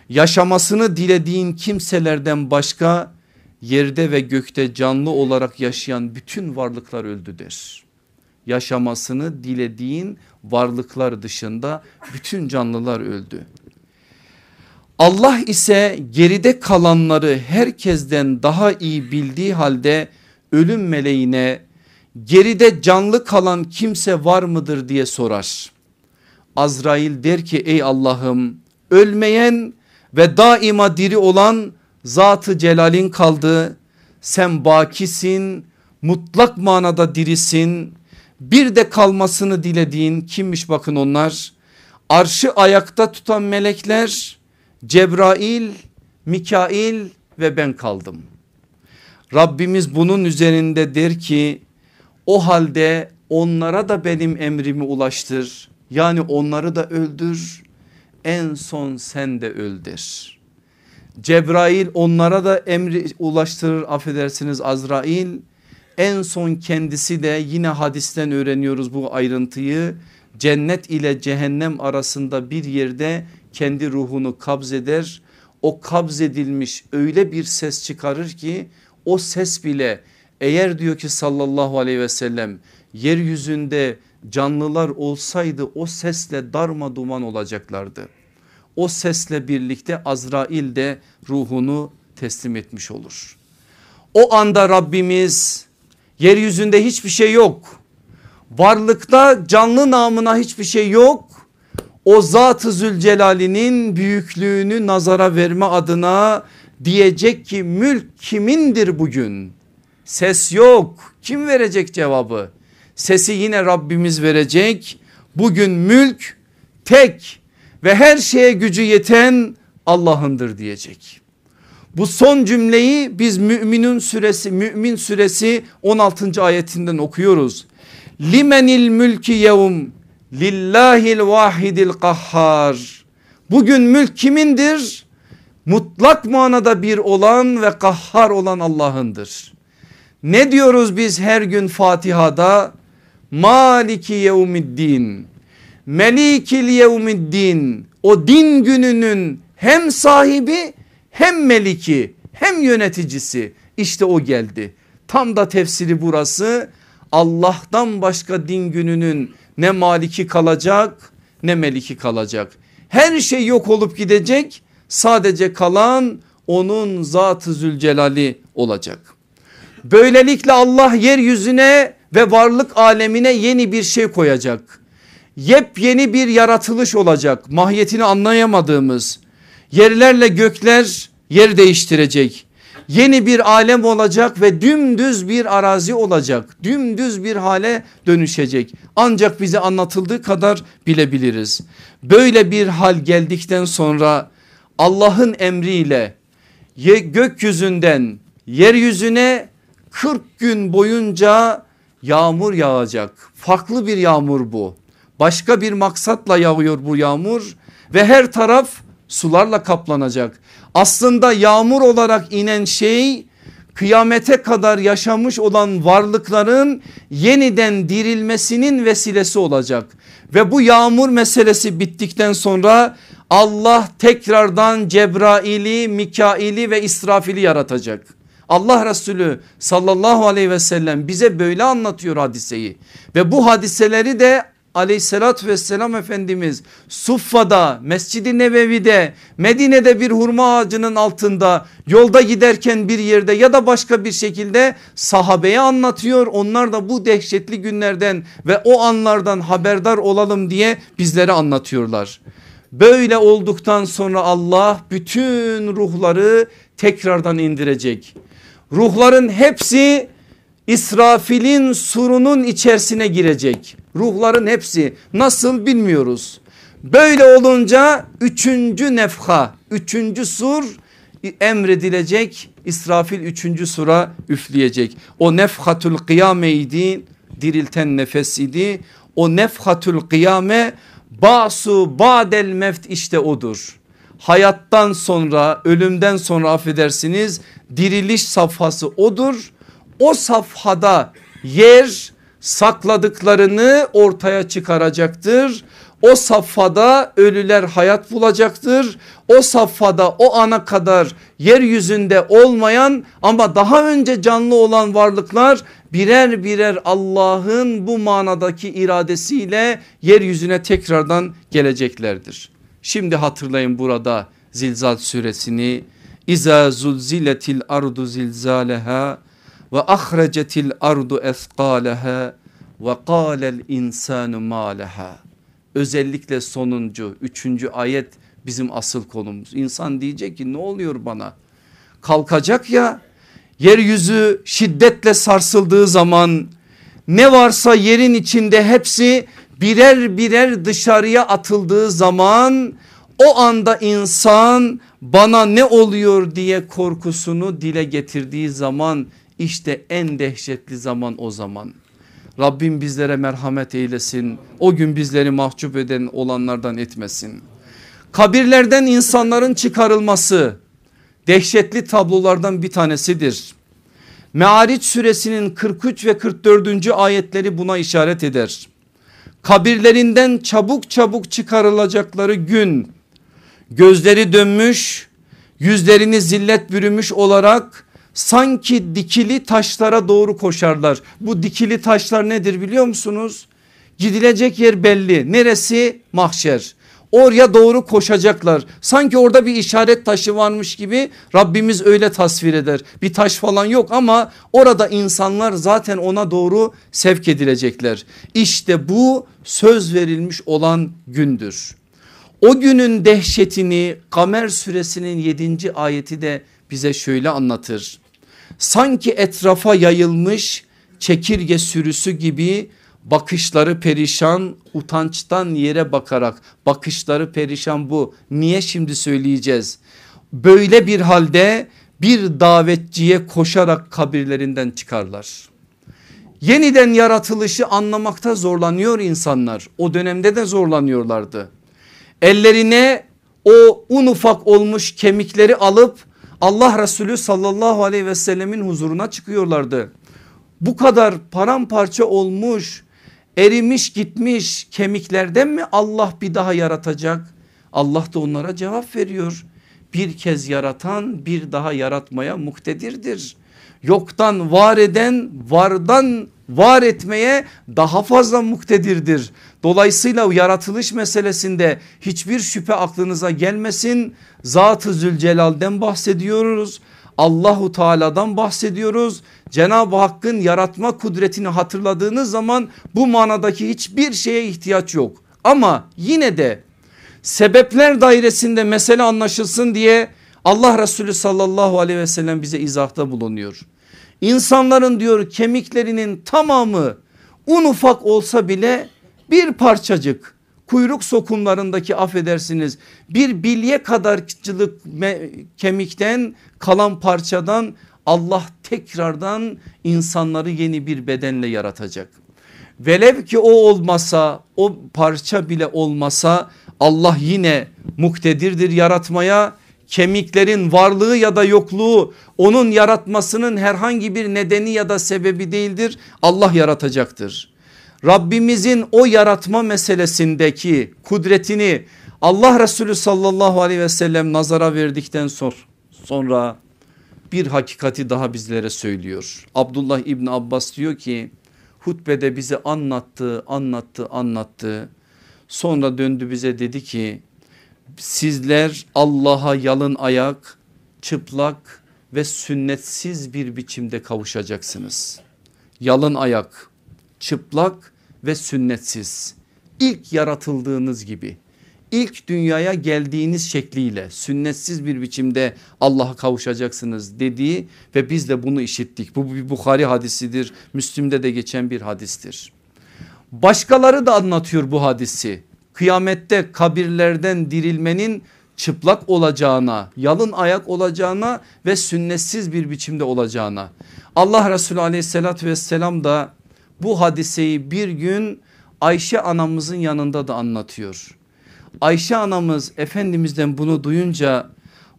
yaşamasını dilediğin kimselerden başka yerde ve gökte canlı olarak yaşayan bütün varlıklar öldü der. Yaşamasını dilediğin varlıklar dışında bütün canlılar öldü. Allah ise geride kalanları herkesten daha iyi bildiği halde ölüm meleğine geride canlı kalan kimse var mıdır diye sorar. Azrail der ki ey Allah'ım ölmeyen ve daima diri olan zatı celalin kaldı. Sen bakisin mutlak manada dirisin bir de kalmasını dilediğin kimmiş bakın onlar arşı ayakta tutan melekler Cebrail, Mikail ve ben kaldım. Rabbimiz bunun üzerinde der ki o halde onlara da benim emrimi ulaştır. Yani onları da öldür en son sen de öldür. Cebrail onlara da emri ulaştırır affedersiniz Azrail. En son kendisi de yine hadisten öğreniyoruz bu ayrıntıyı. Cennet ile cehennem arasında bir yerde kendi ruhunu kabzeder. O kabzedilmiş öyle bir ses çıkarır ki o ses bile eğer diyor ki sallallahu aleyhi ve sellem yeryüzünde canlılar olsaydı o sesle darma duman olacaklardı. O sesle birlikte Azrail de ruhunu teslim etmiş olur. O anda Rabbimiz yeryüzünde hiçbir şey yok. Varlıkta canlı namına hiçbir şey yok. O Zat-ı Zülcelal'inin büyüklüğünü nazara verme adına diyecek ki mülk kimindir bugün? Ses yok. Kim verecek cevabı? Sesi yine Rabbimiz verecek. Bugün mülk tek ve her şeye gücü yeten Allah'ındır diyecek. Bu son cümleyi biz müminin suresi mümin suresi 16. ayetinden okuyoruz. Limenil mülki yevm lillahil vahidil kahhar. Bugün mülk kimindir? Mutlak manada bir olan ve kahhar olan Allah'ındır. Ne diyoruz biz her gün Fatiha'da? Maliki yevmiddin. Melikil yevmiddin. O din gününün hem sahibi hem meliki hem yöneticisi işte o geldi. Tam da tefsiri burası Allah'tan başka din gününün ne maliki kalacak ne meliki kalacak. Her şey yok olup gidecek sadece kalan onun zatı zülcelali olacak. Böylelikle Allah yeryüzüne ve varlık alemine yeni bir şey koyacak. Yepyeni bir yaratılış olacak mahiyetini anlayamadığımız yerlerle gökler yer değiştirecek. Yeni bir alem olacak ve dümdüz bir arazi olacak. Dümdüz bir hale dönüşecek. Ancak bize anlatıldığı kadar bilebiliriz. Böyle bir hal geldikten sonra Allah'ın emriyle gökyüzünden yeryüzüne 40 gün boyunca yağmur yağacak. Farklı bir yağmur bu. Başka bir maksatla yağıyor bu yağmur ve her taraf sularla kaplanacak. Aslında yağmur olarak inen şey kıyamete kadar yaşamış olan varlıkların yeniden dirilmesinin vesilesi olacak. Ve bu yağmur meselesi bittikten sonra Allah tekrardan Cebrail'i, Mikail'i ve İsrafil'i yaratacak. Allah Resulü sallallahu aleyhi ve sellem bize böyle anlatıyor hadiseyi ve bu hadiseleri de aleyhissalatü vesselam Efendimiz Suffa'da Mescid-i Nebevi'de Medine'de bir hurma ağacının altında yolda giderken bir yerde ya da başka bir şekilde sahabeye anlatıyor. Onlar da bu dehşetli günlerden ve o anlardan haberdar olalım diye bizlere anlatıyorlar. Böyle olduktan sonra Allah bütün ruhları tekrardan indirecek. Ruhların hepsi İsrafil'in surunun içerisine girecek. Ruhların hepsi nasıl bilmiyoruz. Böyle olunca üçüncü nefha, üçüncü sur emredilecek. İsrafil üçüncü sura üfleyecek. O nefhatul kıyameydi dirilten nefes idi. O nefhatul kıyame basu badel meft işte odur. Hayattan sonra ölümden sonra affedersiniz diriliş safhası odur. O safhada yer sakladıklarını ortaya çıkaracaktır. O safhada ölüler hayat bulacaktır. O safhada o ana kadar yeryüzünde olmayan ama daha önce canlı olan varlıklar birer birer Allah'ın bu manadaki iradesiyle yeryüzüne tekrardan geleceklerdir. Şimdi hatırlayın burada Zilzal suresini. İza zulziletil ardu zilzaleha ve ahrecetil ardu ethqaleha ve qalel insanu maleha. Özellikle sonuncu üçüncü ayet bizim asıl konumuz. İnsan diyecek ki ne oluyor bana? Kalkacak ya yeryüzü şiddetle sarsıldığı zaman ne varsa yerin içinde hepsi birer birer dışarıya atıldığı zaman o anda insan bana ne oluyor diye korkusunu dile getirdiği zaman işte en dehşetli zaman o zaman. Rabbim bizlere merhamet eylesin. O gün bizleri mahcup eden olanlardan etmesin. Kabirlerden insanların çıkarılması dehşetli tablolardan bir tanesidir. Meariç suresinin 43 ve 44. ayetleri buna işaret eder. Kabirlerinden çabuk çabuk çıkarılacakları gün gözleri dönmüş yüzlerini zillet bürümüş olarak sanki dikili taşlara doğru koşarlar. Bu dikili taşlar nedir biliyor musunuz? Gidilecek yer belli. Neresi? Mahşer. Oraya doğru koşacaklar. Sanki orada bir işaret taşı varmış gibi Rabbimiz öyle tasvir eder. Bir taş falan yok ama orada insanlar zaten ona doğru sevk edilecekler. İşte bu söz verilmiş olan gündür. O günün dehşetini Kamer suresinin 7. ayeti de bize şöyle anlatır. Sanki etrafa yayılmış çekirge sürüsü gibi bakışları perişan utançtan yere bakarak bakışları perişan bu. Niye şimdi söyleyeceğiz? Böyle bir halde bir davetçiye koşarak kabirlerinden çıkarlar. Yeniden yaratılışı anlamakta zorlanıyor insanlar. O dönemde de zorlanıyorlardı. Ellerine o un ufak olmuş kemikleri alıp Allah Resulü sallallahu aleyhi ve sellemin huzuruna çıkıyorlardı. Bu kadar paramparça olmuş erimiş gitmiş kemiklerden mi Allah bir daha yaratacak? Allah da onlara cevap veriyor. Bir kez yaratan bir daha yaratmaya muktedirdir. Yoktan var eden vardan var etmeye daha fazla muktedirdir. Dolayısıyla yaratılış meselesinde hiçbir şüphe aklınıza gelmesin. Zat-ı Zülcelal'den bahsediyoruz. Allahu Teala'dan bahsediyoruz. Cenab-ı Hakk'ın yaratma kudretini hatırladığınız zaman bu manadaki hiçbir şeye ihtiyaç yok. Ama yine de sebepler dairesinde mesele anlaşılsın diye Allah Resulü sallallahu aleyhi ve sellem bize izahta bulunuyor. İnsanların diyor kemiklerinin tamamı un ufak olsa bile bir parçacık kuyruk sokumlarındaki affedersiniz bir bilye kadarcılık kemikten kalan parçadan Allah tekrardan insanları yeni bir bedenle yaratacak. Velev ki o olmasa o parça bile olmasa Allah yine muktedirdir yaratmaya kemiklerin varlığı ya da yokluğu onun yaratmasının herhangi bir nedeni ya da sebebi değildir. Allah yaratacaktır. Rabbimizin o yaratma meselesindeki kudretini Allah Resulü sallallahu aleyhi ve sellem nazara verdikten sonra bir hakikati daha bizlere söylüyor. Abdullah İbni Abbas diyor ki hutbede bize anlattı anlattı anlattı. Sonra döndü bize dedi ki sizler Allah'a yalın ayak çıplak ve sünnetsiz bir biçimde kavuşacaksınız. Yalın ayak çıplak ve sünnetsiz ilk yaratıldığınız gibi ilk dünyaya geldiğiniz şekliyle sünnetsiz bir biçimde Allah'a kavuşacaksınız dediği ve biz de bunu işittik. Bu bir Bukhari hadisidir. Müslüm'de de geçen bir hadistir. Başkaları da anlatıyor bu hadisi. Kıyamette kabirlerden dirilmenin çıplak olacağına, yalın ayak olacağına ve sünnetsiz bir biçimde olacağına. Allah Resulü aleyhissalatü vesselam da bu hadiseyi bir gün Ayşe anamızın yanında da anlatıyor. Ayşe anamız Efendimiz'den bunu duyunca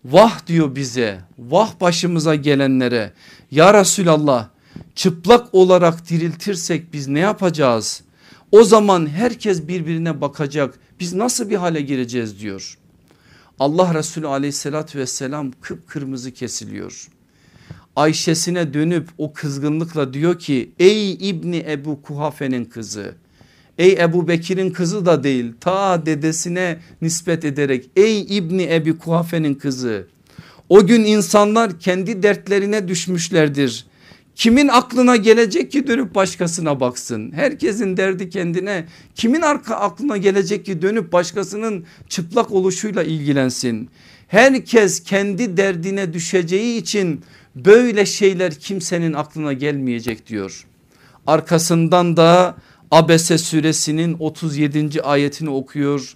vah diyor bize vah başımıza gelenlere ya Resulallah çıplak olarak diriltirsek biz ne yapacağız? O zaman herkes birbirine bakacak biz nasıl bir hale gireceğiz diyor. Allah Resulü aleyhissalatü vesselam kıpkırmızı kesiliyor. Ayşesine dönüp o kızgınlıkla diyor ki ey İbni Ebu Kuhafe'nin kızı Ey Ebu Bekir'in kızı da değil ta dedesine nispet ederek ey İbni Ebi Kuhafe'nin kızı. O gün insanlar kendi dertlerine düşmüşlerdir. Kimin aklına gelecek ki dönüp başkasına baksın? Herkesin derdi kendine. Kimin arka aklına gelecek ki dönüp başkasının çıplak oluşuyla ilgilensin? Herkes kendi derdine düşeceği için böyle şeyler kimsenin aklına gelmeyecek diyor. Arkasından da Abese suresinin 37. ayetini okuyor.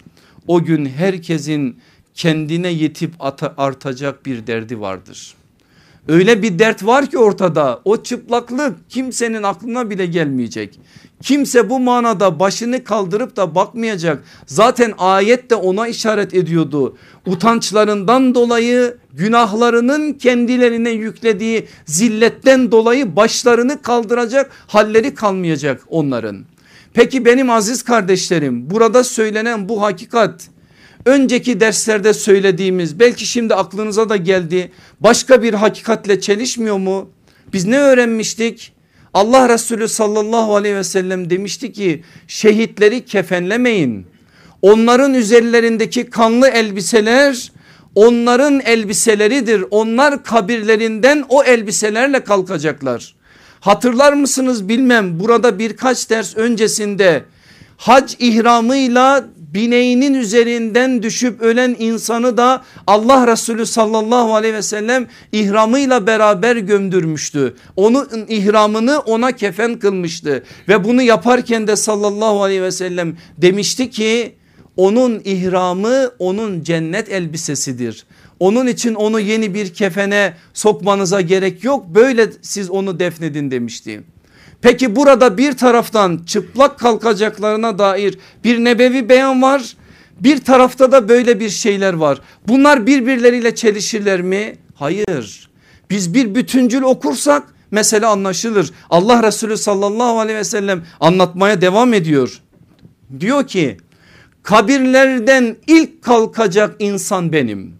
O gün herkesin kendine yetip artacak bir derdi vardır. Öyle bir dert var ki ortada o çıplaklık kimsenin aklına bile gelmeyecek. Kimse bu manada başını kaldırıp da bakmayacak. Zaten ayet de ona işaret ediyordu. Utançlarından dolayı günahlarının kendilerine yüklediği zilletten dolayı başlarını kaldıracak halleri kalmayacak onların. Peki benim aziz kardeşlerim burada söylenen bu hakikat önceki derslerde söylediğimiz belki şimdi aklınıza da geldi başka bir hakikatle çelişmiyor mu? Biz ne öğrenmiştik? Allah Resulü sallallahu aleyhi ve sellem demişti ki şehitleri kefenlemeyin. Onların üzerlerindeki kanlı elbiseler onların elbiseleridir. Onlar kabirlerinden o elbiselerle kalkacaklar. Hatırlar mısınız bilmem burada birkaç ders öncesinde hac ihramıyla bineğinin üzerinden düşüp ölen insanı da Allah Resulü sallallahu aleyhi ve sellem ihramıyla beraber gömdürmüştü. Onun ihramını ona kefen kılmıştı ve bunu yaparken de sallallahu aleyhi ve sellem demişti ki onun ihramı onun cennet elbisesidir. Onun için onu yeni bir kefene sokmanıza gerek yok. Böyle siz onu defnedin demişti. Peki burada bir taraftan çıplak kalkacaklarına dair bir nebevi beyan var. Bir tarafta da böyle bir şeyler var. Bunlar birbirleriyle çelişirler mi? Hayır. Biz bir bütüncül okursak mesele anlaşılır. Allah Resulü sallallahu aleyhi ve sellem anlatmaya devam ediyor. Diyor ki kabirlerden ilk kalkacak insan benim.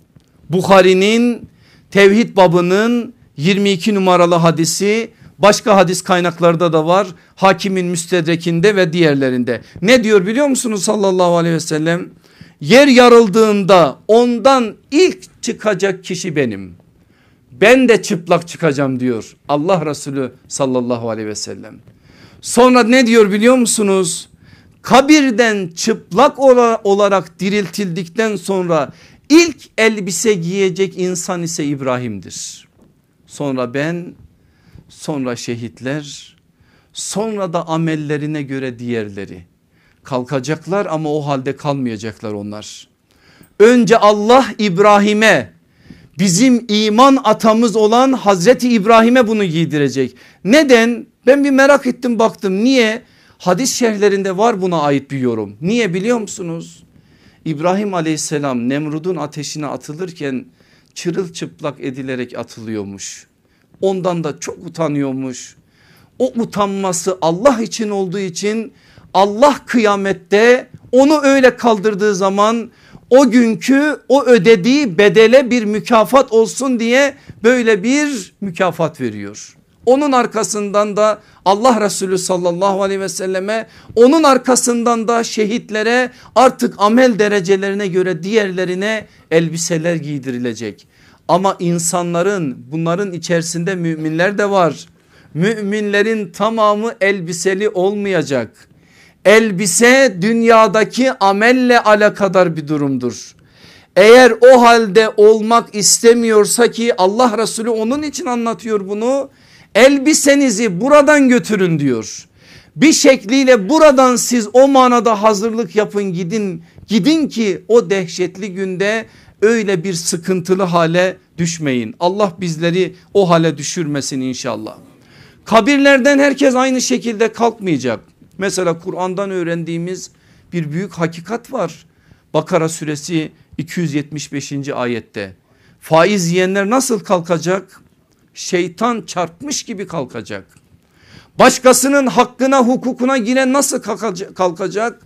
Bukhari'nin tevhid babının 22 numaralı hadisi başka hadis kaynaklarda da var. Hakimin müstedrekinde ve diğerlerinde. Ne diyor biliyor musunuz sallallahu aleyhi ve sellem? Yer yarıldığında ondan ilk çıkacak kişi benim. Ben de çıplak çıkacağım diyor Allah Resulü sallallahu aleyhi ve sellem. Sonra ne diyor biliyor musunuz? Kabirden çıplak olarak diriltildikten sonra İlk elbise giyecek insan ise İbrahim'dir. Sonra ben sonra şehitler sonra da amellerine göre diğerleri kalkacaklar ama o halde kalmayacaklar onlar. Önce Allah İbrahim'e bizim iman atamız olan Hazreti İbrahim'e bunu giydirecek. Neden? Ben bir merak ettim baktım niye? Hadis şerhlerinde var buna ait bir yorum. Niye biliyor musunuz? İbrahim aleyhisselam Nemrud'un ateşine atılırken çırılçıplak edilerek atılıyormuş. Ondan da çok utanıyormuş. O utanması Allah için olduğu için Allah kıyamette onu öyle kaldırdığı zaman o günkü o ödediği bedele bir mükafat olsun diye böyle bir mükafat veriyor. Onun arkasından da Allah Resulü sallallahu aleyhi ve selleme onun arkasından da şehitlere artık amel derecelerine göre diğerlerine elbiseler giydirilecek. Ama insanların bunların içerisinde müminler de var. Müminlerin tamamı elbiseli olmayacak. Elbise dünyadaki amelle alakadar bir durumdur. Eğer o halde olmak istemiyorsa ki Allah Resulü onun için anlatıyor bunu. Elbisenizi buradan götürün diyor. Bir şekliyle buradan siz o manada hazırlık yapın gidin. Gidin ki o dehşetli günde öyle bir sıkıntılı hale düşmeyin. Allah bizleri o hale düşürmesin inşallah. Kabirlerden herkes aynı şekilde kalkmayacak. Mesela Kur'an'dan öğrendiğimiz bir büyük hakikat var. Bakara suresi 275. ayette. Faiz yiyenler nasıl kalkacak? Şeytan çarpmış gibi kalkacak. Başkasının hakkına hukukuna giren nasıl kalkacak?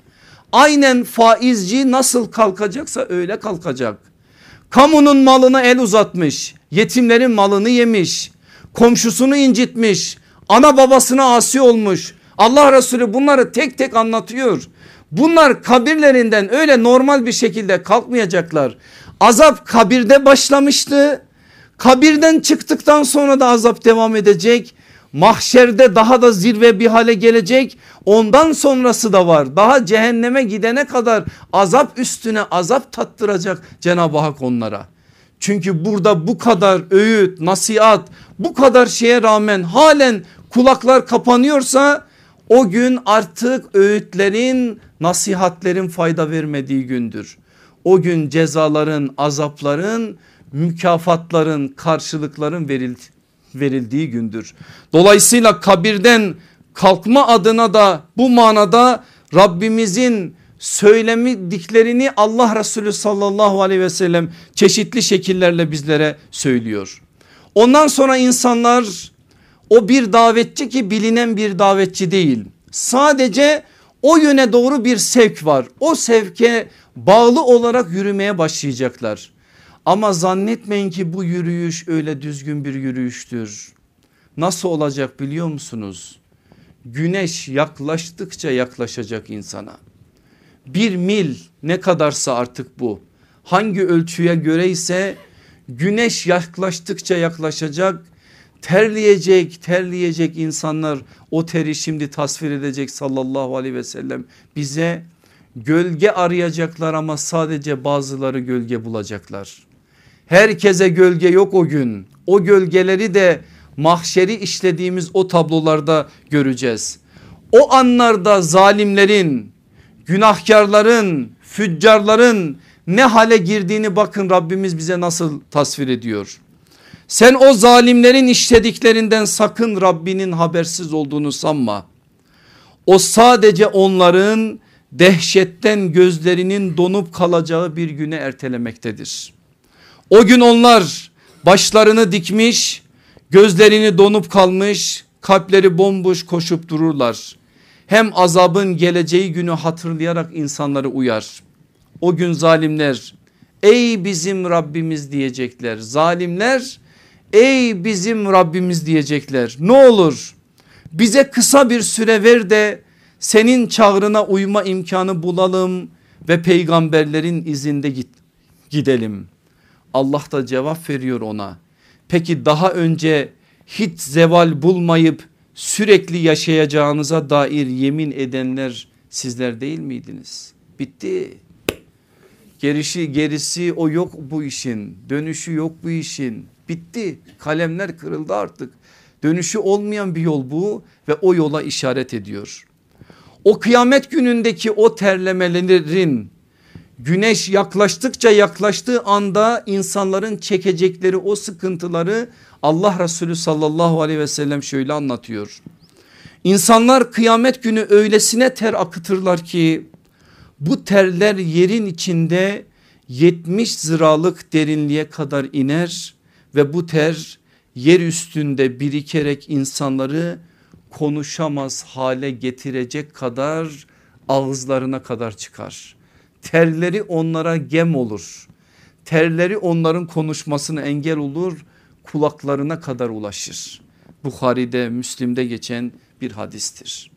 Aynen faizci nasıl kalkacaksa öyle kalkacak. Kamunun malına el uzatmış, yetimlerin malını yemiş, komşusunu incitmiş, ana babasına asi olmuş. Allah Resulü bunları tek tek anlatıyor. Bunlar kabirlerinden öyle normal bir şekilde kalkmayacaklar. Azap kabirde başlamıştı. Kabirden çıktıktan sonra da azap devam edecek. Mahşerde daha da zirve bir hale gelecek. Ondan sonrası da var. Daha cehenneme gidene kadar azap üstüne azap tattıracak Cenab-ı Hak onlara. Çünkü burada bu kadar öğüt, nasihat, bu kadar şeye rağmen halen kulaklar kapanıyorsa o gün artık öğütlerin, nasihatlerin fayda vermediği gündür. O gün cezaların, azapların, mükafatların, karşılıkların verildiği gündür. Dolayısıyla kabirden kalkma adına da bu manada Rabbimizin söylemediklerini Allah Resulü sallallahu aleyhi ve sellem çeşitli şekillerle bizlere söylüyor. Ondan sonra insanlar o bir davetçi ki bilinen bir davetçi değil. Sadece o yöne doğru bir sevk var. O sevke bağlı olarak yürümeye başlayacaklar. Ama zannetmeyin ki bu yürüyüş öyle düzgün bir yürüyüştür. Nasıl olacak biliyor musunuz? Güneş yaklaştıkça yaklaşacak insana. Bir mil ne kadarsa artık bu. Hangi ölçüye göre ise güneş yaklaştıkça yaklaşacak terleyecek terleyecek insanlar o teri şimdi tasvir edecek sallallahu aleyhi ve sellem bize gölge arayacaklar ama sadece bazıları gölge bulacaklar. Herkese gölge yok o gün o gölgeleri de mahşeri işlediğimiz o tablolarda göreceğiz. O anlarda zalimlerin günahkarların füccarların ne hale girdiğini bakın Rabbimiz bize nasıl tasvir ediyor. Sen o zalimlerin işlediklerinden sakın Rabbinin habersiz olduğunu sanma. O sadece onların dehşetten gözlerinin donup kalacağı bir güne ertelemektedir. O gün onlar başlarını dikmiş, gözlerini donup kalmış, kalpleri bomboş koşup dururlar. Hem azabın geleceği günü hatırlayarak insanları uyar. O gün zalimler ey bizim Rabbimiz diyecekler. Zalimler ey bizim Rabbimiz diyecekler. Ne olur bize kısa bir süre ver de senin çağrına uyma imkanı bulalım ve peygamberlerin izinde git, gidelim. Allah da cevap veriyor ona. Peki daha önce hiç zeval bulmayıp sürekli yaşayacağınıza dair yemin edenler sizler değil miydiniz? Bitti. Gerisi, gerisi o yok bu işin. Dönüşü yok bu işin. Bitti. Kalemler kırıldı artık. Dönüşü olmayan bir yol bu ve o yola işaret ediyor. O kıyamet günündeki o terlemelerin güneş yaklaştıkça yaklaştığı anda insanların çekecekleri o sıkıntıları Allah Resulü sallallahu aleyhi ve sellem şöyle anlatıyor. İnsanlar kıyamet günü öylesine ter akıtırlar ki bu terler yerin içinde 70 ziralık derinliğe kadar iner ve bu ter yer üstünde birikerek insanları konuşamaz hale getirecek kadar ağızlarına kadar çıkar. Terleri onlara gem olur. Terleri onların konuşmasına engel olur kulaklarına kadar ulaşır. Bukhari'de Müslim'de geçen bir hadistir.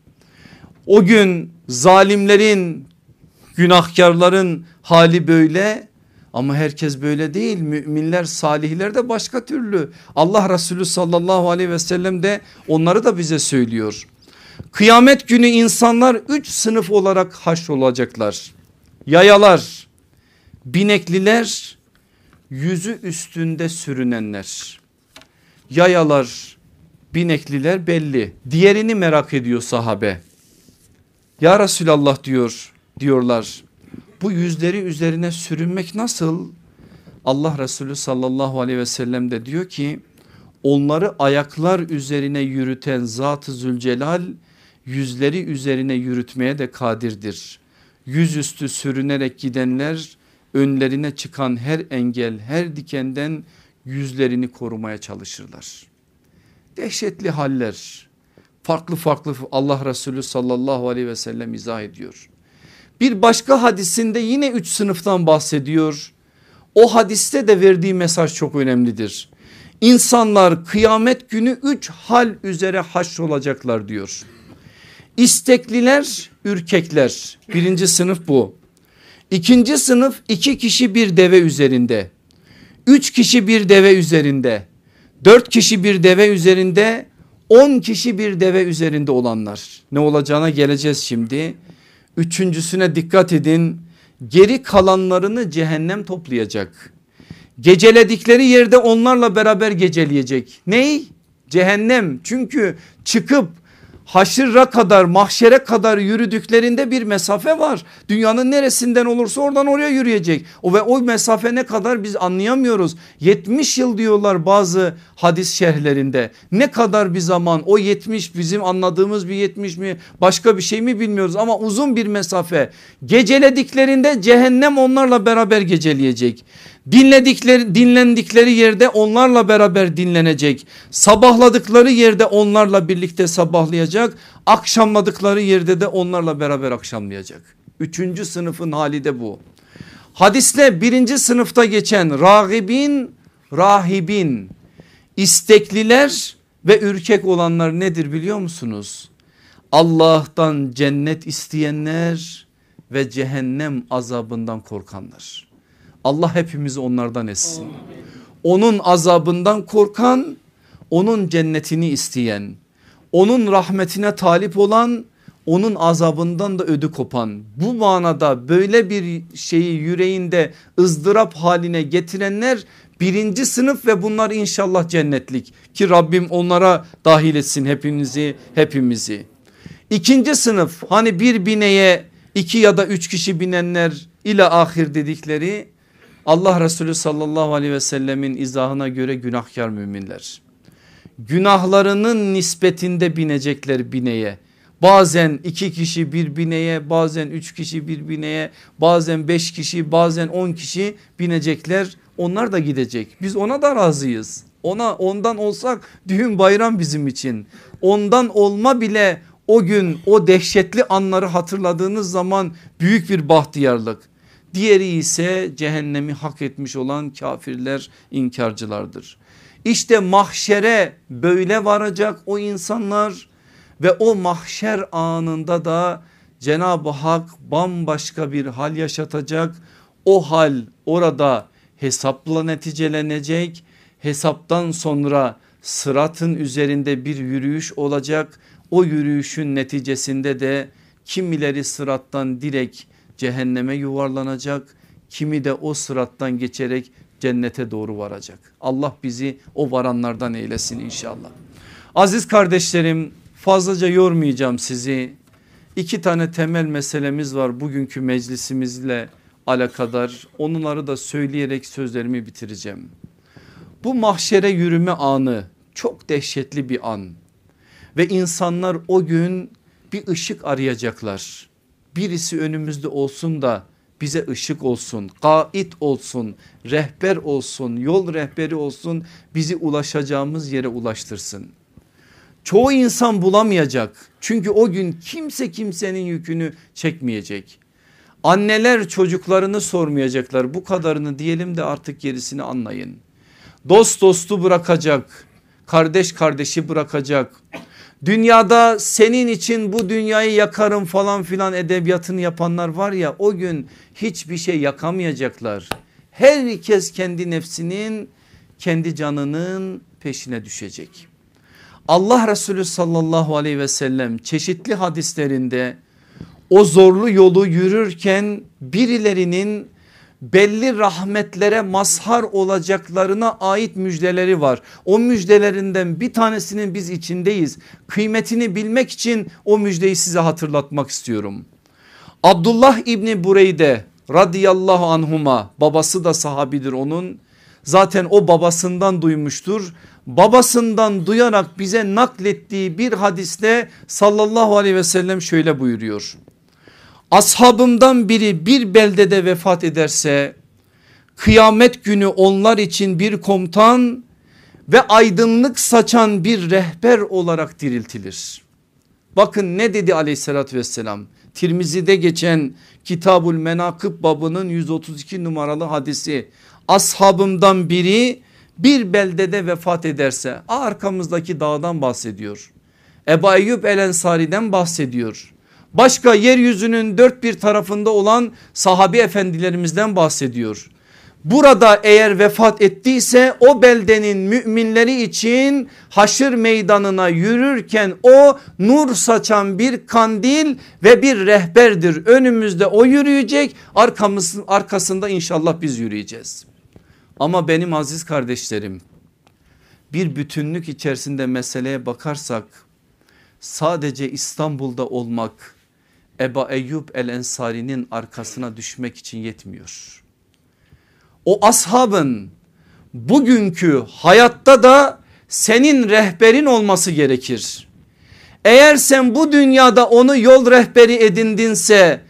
O gün zalimlerin günahkarların hali böyle ama herkes böyle değil müminler salihler de başka türlü Allah Resulü sallallahu aleyhi ve sellem de onları da bize söylüyor. Kıyamet günü insanlar üç sınıf olarak haş olacaklar. Yayalar, binekliler, yüzü üstünde sürünenler. Yayalar, binekliler belli. Diğerini merak ediyor sahabe. Ya Resulallah diyor diyorlar. Bu yüzleri üzerine sürünmek nasıl? Allah Resulü sallallahu aleyhi ve sellem de diyor ki onları ayaklar üzerine yürüten Zat-ı Zülcelal yüzleri üzerine yürütmeye de kadirdir. Yüzüstü sürünerek gidenler önlerine çıkan her engel her dikenden yüzlerini korumaya çalışırlar. Dehşetli haller farklı farklı Allah Resulü sallallahu aleyhi ve sellem izah ediyor. Bir başka hadisinde yine üç sınıftan bahsediyor. O hadiste de verdiği mesaj çok önemlidir. İnsanlar kıyamet günü üç hal üzere haş olacaklar diyor. İstekliler, ürkekler birinci sınıf bu. İkinci sınıf iki kişi bir deve üzerinde. Üç kişi bir deve üzerinde. Dört kişi bir deve üzerinde. On kişi bir deve üzerinde olanlar. Ne olacağına geleceğiz şimdi. Üçüncüsüne dikkat edin. Geri kalanlarını cehennem toplayacak. Geceledikleri yerde onlarla beraber geceleyecek. Ney? Cehennem. Çünkü çıkıp haşırra kadar mahşere kadar yürüdüklerinde bir mesafe var. Dünyanın neresinden olursa oradan oraya yürüyecek. O ve o mesafe ne kadar biz anlayamıyoruz. 70 yıl diyorlar bazı hadis şerhlerinde. Ne kadar bir zaman o 70 bizim anladığımız bir 70 mi başka bir şey mi bilmiyoruz ama uzun bir mesafe. Gecelediklerinde cehennem onlarla beraber geceleyecek. Dinledikleri, dinlendikleri yerde onlarla beraber dinlenecek. Sabahladıkları yerde onlarla birlikte sabahlayacak. Akşamladıkları yerde de onlarla beraber akşamlayacak. Üçüncü sınıfın hali de bu. Hadiste birinci sınıfta geçen ragibin, rahibin, istekliler ve ürkek olanlar nedir biliyor musunuz? Allah'tan cennet isteyenler ve cehennem azabından korkanlar. Allah hepimizi onlardan etsin. Onun azabından korkan, onun cennetini isteyen, onun rahmetine talip olan, onun azabından da ödü kopan. Bu manada böyle bir şeyi yüreğinde ızdırap haline getirenler birinci sınıf ve bunlar inşallah cennetlik. Ki Rabbim onlara dahil etsin hepinizi hepimizi. İkinci sınıf hani bir bineye iki ya da üç kişi binenler ile ahir dedikleri Allah Resulü sallallahu aleyhi ve sellemin izahına göre günahkar müminler. Günahlarının nispetinde binecekler bineye. Bazen iki kişi bir bineye bazen üç kişi bir bineye bazen beş kişi bazen on kişi binecekler onlar da gidecek. Biz ona da razıyız. Ona ondan olsak düğün bayram bizim için. Ondan olma bile o gün o dehşetli anları hatırladığınız zaman büyük bir bahtiyarlık. Diğeri ise cehennemi hak etmiş olan kafirler inkarcılardır. İşte mahşere böyle varacak o insanlar ve o mahşer anında da Cenab-ı Hak bambaşka bir hal yaşatacak. O hal orada hesapla neticelenecek. Hesaptan sonra sıratın üzerinde bir yürüyüş olacak. O yürüyüşün neticesinde de kimileri sırattan direkt cehenneme yuvarlanacak. kimi de o sırattan geçerek cennete doğru varacak. Allah bizi o varanlardan eylesin inşallah. Aziz kardeşlerim fazlaca yormayacağım sizi. İki tane temel meselemiz var bugünkü meclisimizle alakadar. Onları da söyleyerek sözlerimi bitireceğim. Bu mahşere yürüme anı çok dehşetli bir an ve insanlar o gün bir ışık arayacaklar. Birisi önümüzde olsun da bize ışık olsun, gait olsun, rehber olsun, yol rehberi olsun bizi ulaşacağımız yere ulaştırsın. Çoğu insan bulamayacak çünkü o gün kimse kimsenin yükünü çekmeyecek. Anneler çocuklarını sormayacaklar bu kadarını diyelim de artık gerisini anlayın. Dost dostu bırakacak, kardeş kardeşi bırakacak. Dünyada senin için bu dünyayı yakarım falan filan edebiyatını yapanlar var ya o gün hiçbir şey yakamayacaklar. Herkes kendi nefsinin kendi canının peşine düşecek. Allah Resulü sallallahu aleyhi ve sellem çeşitli hadislerinde o zorlu yolu yürürken birilerinin belli rahmetlere mazhar olacaklarına ait müjdeleri var. O müjdelerinden bir tanesinin biz içindeyiz. Kıymetini bilmek için o müjdeyi size hatırlatmak istiyorum. Abdullah İbni Bureyde radıyallahu anhuma babası da sahabidir onun. Zaten o babasından duymuştur. Babasından duyarak bize naklettiği bir hadiste sallallahu aleyhi ve sellem şöyle buyuruyor. Ashabımdan biri bir beldede vefat ederse kıyamet günü onlar için bir komutan ve aydınlık saçan bir rehber olarak diriltilir. Bakın ne dedi aleyhissalatü vesselam Tirmizi'de geçen Kitabul Menakıb babının 132 numaralı hadisi ashabımdan biri bir beldede vefat ederse arkamızdaki dağdan bahsediyor. Ebu Eyyub El Ensari'den bahsediyor. Başka yeryüzünün dört bir tarafında olan sahabi efendilerimizden bahsediyor. Burada eğer vefat ettiyse o beldenin müminleri için haşır meydanına yürürken o nur saçan bir kandil ve bir rehberdir. Önümüzde o yürüyecek arkamız, arkasında inşallah biz yürüyeceğiz. Ama benim aziz kardeşlerim bir bütünlük içerisinde meseleye bakarsak sadece İstanbul'da olmak Eba Eyyub el Ensari'nin arkasına düşmek için yetmiyor. O ashabın bugünkü hayatta da senin rehberin olması gerekir. Eğer sen bu dünyada onu yol rehberi edindinse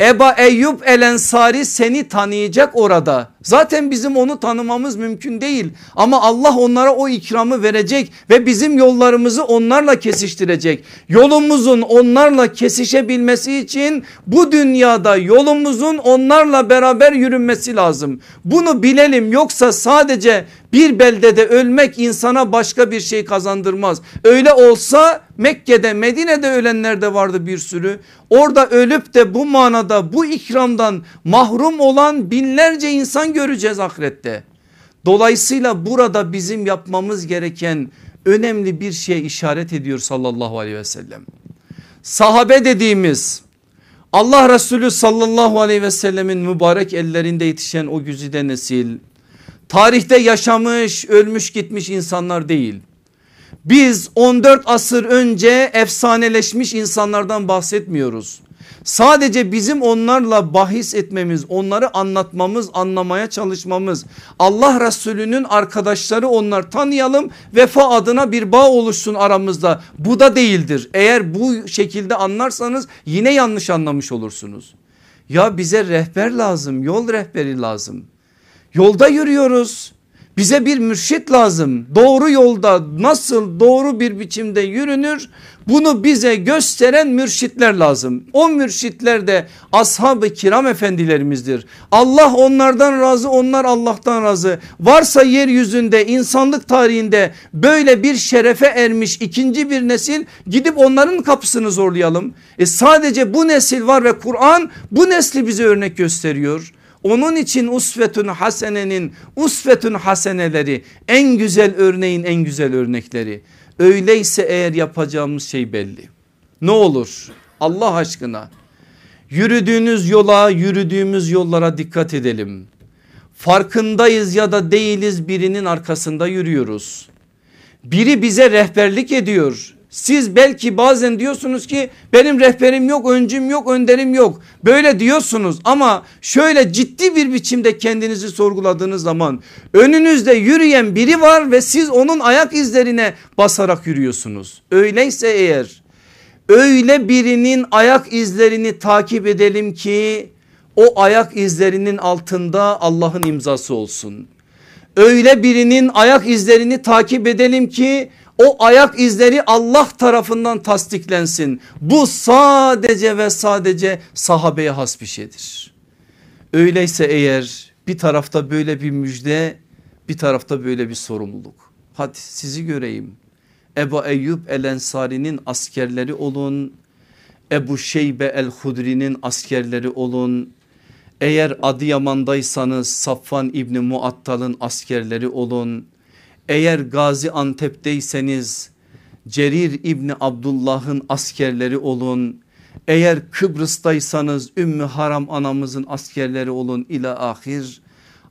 Eba Eyyub El Ensari seni tanıyacak orada. Zaten bizim onu tanımamız mümkün değil ama Allah onlara o ikramı verecek ve bizim yollarımızı onlarla kesiştirecek. Yolumuzun onlarla kesişebilmesi için bu dünyada yolumuzun onlarla beraber yürünmesi lazım. Bunu bilelim yoksa sadece bir beldede ölmek insana başka bir şey kazandırmaz. Öyle olsa Mekke'de Medine'de ölenler de vardı bir sürü. Orada ölüp de bu manada bu ikramdan mahrum olan binlerce insan göreceğiz ahirette. Dolayısıyla burada bizim yapmamız gereken önemli bir şeye işaret ediyor sallallahu aleyhi ve sellem. Sahabe dediğimiz Allah Resulü sallallahu aleyhi ve sellemin mübarek ellerinde yetişen o güzide nesil tarihte yaşamış ölmüş gitmiş insanlar değil. Biz 14 asır önce efsaneleşmiş insanlardan bahsetmiyoruz. Sadece bizim onlarla bahis etmemiz, onları anlatmamız, anlamaya çalışmamız, Allah Resulü'nün arkadaşları onlar tanıyalım, vefa adına bir bağ oluşsun aramızda. Bu da değildir. Eğer bu şekilde anlarsanız yine yanlış anlamış olursunuz. Ya bize rehber lazım, yol rehberi lazım. Yolda yürüyoruz. Bize bir mürşit lazım. Doğru yolda nasıl doğru bir biçimde yürünür bunu bize gösteren mürşitler lazım. O mürşitler de ashab-ı kiram efendilerimizdir. Allah onlardan razı onlar Allah'tan razı. Varsa yeryüzünde insanlık tarihinde böyle bir şerefe ermiş ikinci bir nesil gidip onların kapısını zorlayalım. E sadece bu nesil var ve Kur'an bu nesli bize örnek gösteriyor. Onun için usvetun hasenenin usvetun haseneleri en güzel örneğin en güzel örnekleri. Öyleyse eğer yapacağımız şey belli. Ne olur Allah aşkına Yürüdüğünüz yola yürüdüğümüz yollara dikkat edelim. Farkındayız ya da değiliz birinin arkasında yürüyoruz. Biri bize rehberlik ediyor. Siz belki bazen diyorsunuz ki benim rehberim yok, öncüm yok, önderim yok. Böyle diyorsunuz ama şöyle ciddi bir biçimde kendinizi sorguladığınız zaman önünüzde yürüyen biri var ve siz onun ayak izlerine basarak yürüyorsunuz. Öyleyse eğer öyle birinin ayak izlerini takip edelim ki o ayak izlerinin altında Allah'ın imzası olsun. Öyle birinin ayak izlerini takip edelim ki o ayak izleri Allah tarafından tasdiklensin. Bu sadece ve sadece sahabeye has bir şeydir. Öyleyse eğer bir tarafta böyle bir müjde bir tarafta böyle bir sorumluluk. Hadi sizi göreyim. Ebu Eyyub el Ensari'nin askerleri olun. Ebu Şeybe el Hudri'nin askerleri olun. Eğer Adıyaman'daysanız Safvan İbni Muattal'ın askerleri olun. Eğer Gazi Antep'teyseniz Cerir İbni Abdullah'ın askerleri olun. Eğer Kıbrıs'taysanız Ümmü Haram anamızın askerleri olun ila ahir.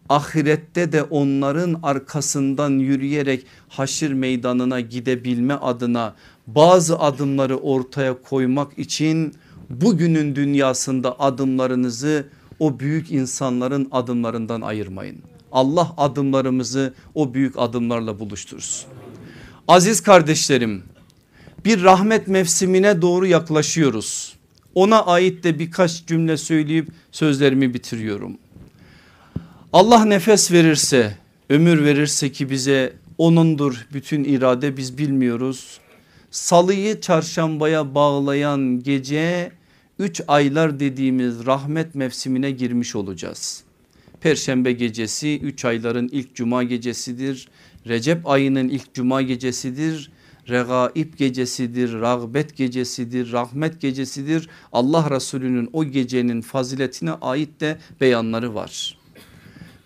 Ahirette de onların arkasından yürüyerek haşir meydanına gidebilme adına bazı adımları ortaya koymak için bugünün dünyasında adımlarınızı o büyük insanların adımlarından ayırmayın. Allah adımlarımızı o büyük adımlarla buluştursun. Aziz kardeşlerim bir rahmet mevsimine doğru yaklaşıyoruz. Ona ait de birkaç cümle söyleyip sözlerimi bitiriyorum. Allah nefes verirse ömür verirse ki bize onundur bütün irade biz bilmiyoruz. Salıyı çarşambaya bağlayan gece 3 aylar dediğimiz rahmet mevsimine girmiş olacağız. Perşembe gecesi 3 ayların ilk cuma gecesidir. Recep ayının ilk cuma gecesidir. Regaib gecesidir, rağbet gecesidir, rahmet gecesidir. Allah Resulü'nün o gecenin faziletine ait de beyanları var.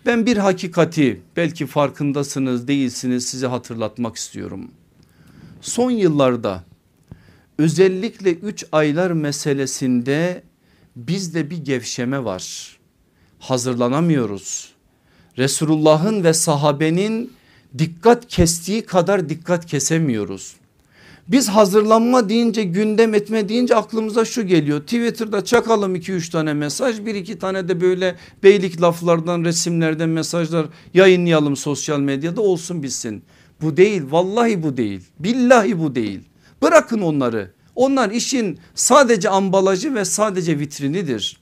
Ben bir hakikati belki farkındasınız değilsiniz size hatırlatmak istiyorum. Son yıllarda özellikle 3 aylar meselesinde bizde bir gevşeme var. Hazırlanamıyoruz. Resulullah'ın ve sahabenin dikkat kestiği kadar dikkat kesemiyoruz. Biz hazırlanma deyince gündem etme deyince aklımıza şu geliyor. Twitter'da çakalım 2-3 tane mesaj bir iki tane de böyle beylik laflardan resimlerden mesajlar yayınlayalım sosyal medyada olsun bilsin. Bu değil vallahi bu değil billahi bu değil. Bırakın onları onlar işin sadece ambalajı ve sadece vitrinidir.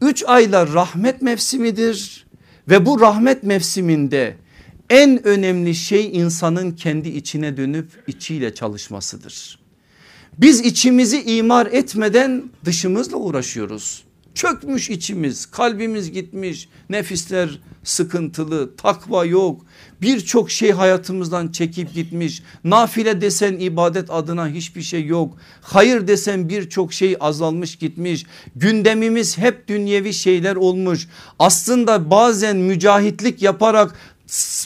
3 aylar rahmet mevsimidir ve bu rahmet mevsiminde en önemli şey insanın kendi içine dönüp içiyle çalışmasıdır. Biz içimizi imar etmeden dışımızla uğraşıyoruz. Çökmüş içimiz kalbimiz gitmiş nefisler sıkıntılı takva yok. Birçok şey hayatımızdan çekip gitmiş. Nafile desen ibadet adına hiçbir şey yok. Hayır desen birçok şey azalmış gitmiş. Gündemimiz hep dünyevi şeyler olmuş. Aslında bazen mücahitlik yaparak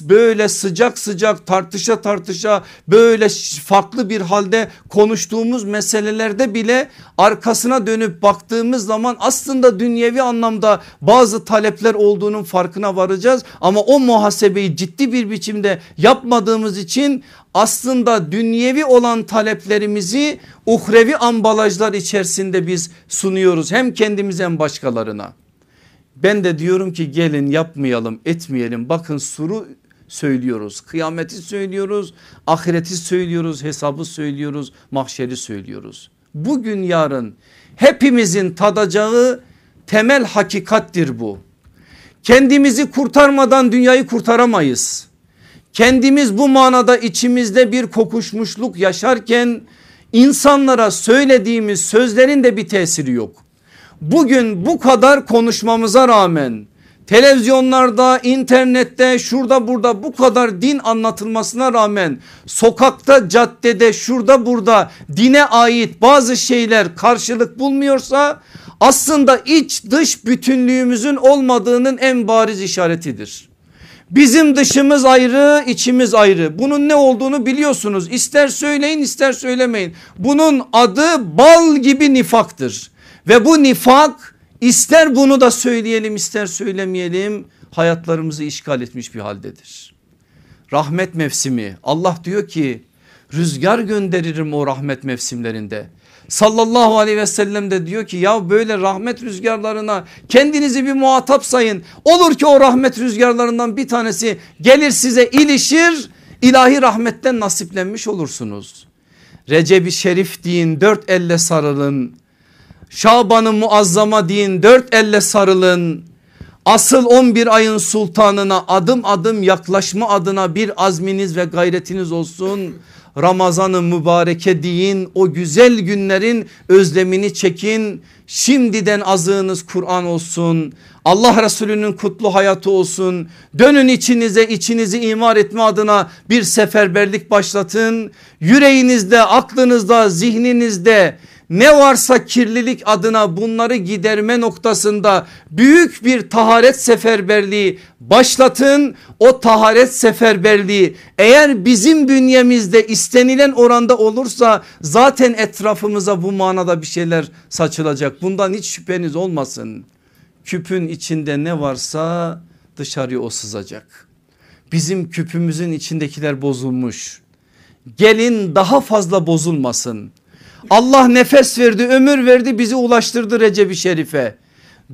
böyle sıcak sıcak tartışa tartışa böyle farklı bir halde konuştuğumuz meselelerde bile arkasına dönüp baktığımız zaman aslında dünyevi anlamda bazı talepler olduğunun farkına varacağız. Ama o muhasebeyi ciddi bir biçimde yapmadığımız için aslında dünyevi olan taleplerimizi uhrevi ambalajlar içerisinde biz sunuyoruz hem kendimize hem başkalarına. Ben de diyorum ki gelin yapmayalım etmeyelim bakın suru söylüyoruz kıyameti söylüyoruz ahireti söylüyoruz hesabı söylüyoruz mahşeri söylüyoruz. Bugün yarın hepimizin tadacağı temel hakikattir bu. Kendimizi kurtarmadan dünyayı kurtaramayız. Kendimiz bu manada içimizde bir kokuşmuşluk yaşarken insanlara söylediğimiz sözlerin de bir tesiri yok bugün bu kadar konuşmamıza rağmen televizyonlarda, internette, şurada burada bu kadar din anlatılmasına rağmen sokakta, caddede, şurada burada dine ait bazı şeyler karşılık bulmuyorsa aslında iç dış bütünlüğümüzün olmadığının en bariz işaretidir. Bizim dışımız ayrı içimiz ayrı. Bunun ne olduğunu biliyorsunuz. İster söyleyin ister söylemeyin. Bunun adı bal gibi nifaktır Ve bu nifak ister bunu da söyleyelim ister söylemeyelim hayatlarımızı işgal etmiş bir haldedir. Rahmet mevsimi Allah diyor ki rüzgar gönderirim o rahmet mevsimlerinde. Sallallahu aleyhi ve sellem de diyor ki ya böyle rahmet rüzgarlarına kendinizi bir muhatap sayın. Olur ki o rahmet rüzgarlarından bir tanesi gelir size ilişir ilahi rahmetten nasiplenmiş olursunuz. Recep-i Şerif deyin dört elle sarılın. Şaban-ı Muazzama deyin dört elle sarılın. Asıl 11 ayın sultanına adım adım yaklaşma adına bir azminiz ve gayretiniz olsun. Ramazan-ı mübareke deyin o güzel günlerin özlemini çekin. Şimdiden azığınız Kur'an olsun. Allah Resulü'nün kutlu hayatı olsun. Dönün içinize içinizi imar etme adına bir seferberlik başlatın. Yüreğinizde, aklınızda, zihninizde ne varsa kirlilik adına bunları giderme noktasında büyük bir taharet seferberliği başlatın. O taharet seferberliği eğer bizim bünyemizde istenilen oranda olursa zaten etrafımıza bu manada bir şeyler saçılacak. Bundan hiç şüpheniz olmasın. Küpün içinde ne varsa dışarıya o sızacak. Bizim küpümüzün içindekiler bozulmuş. Gelin daha fazla bozulmasın. Allah nefes verdi ömür verdi bizi ulaştırdı Recep-i Şerif'e.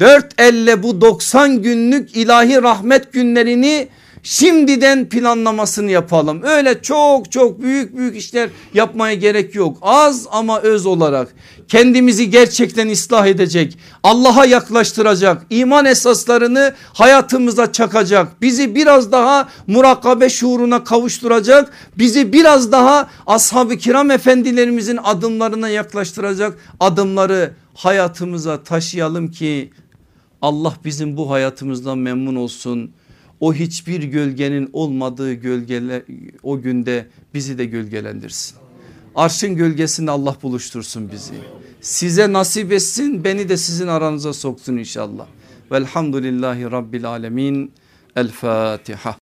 Dört elle bu 90 günlük ilahi rahmet günlerini şimdiden planlamasını yapalım. Öyle çok çok büyük büyük işler yapmaya gerek yok. Az ama öz olarak kendimizi gerçekten ıslah edecek, Allah'a yaklaştıracak, iman esaslarını hayatımıza çakacak, bizi biraz daha murakabe şuuruna kavuşturacak, bizi biraz daha ashab-ı kiram efendilerimizin adımlarına yaklaştıracak adımları hayatımıza taşıyalım ki Allah bizim bu hayatımızdan memnun olsun. O hiçbir gölgenin olmadığı gölgeler o günde bizi de gölgelendirsin. Arşın gölgesinde Allah buluştursun bizi. Size nasip etsin beni de sizin aranıza soksun inşallah. Velhamdülillahi Rabbil Alemin. El Fatiha.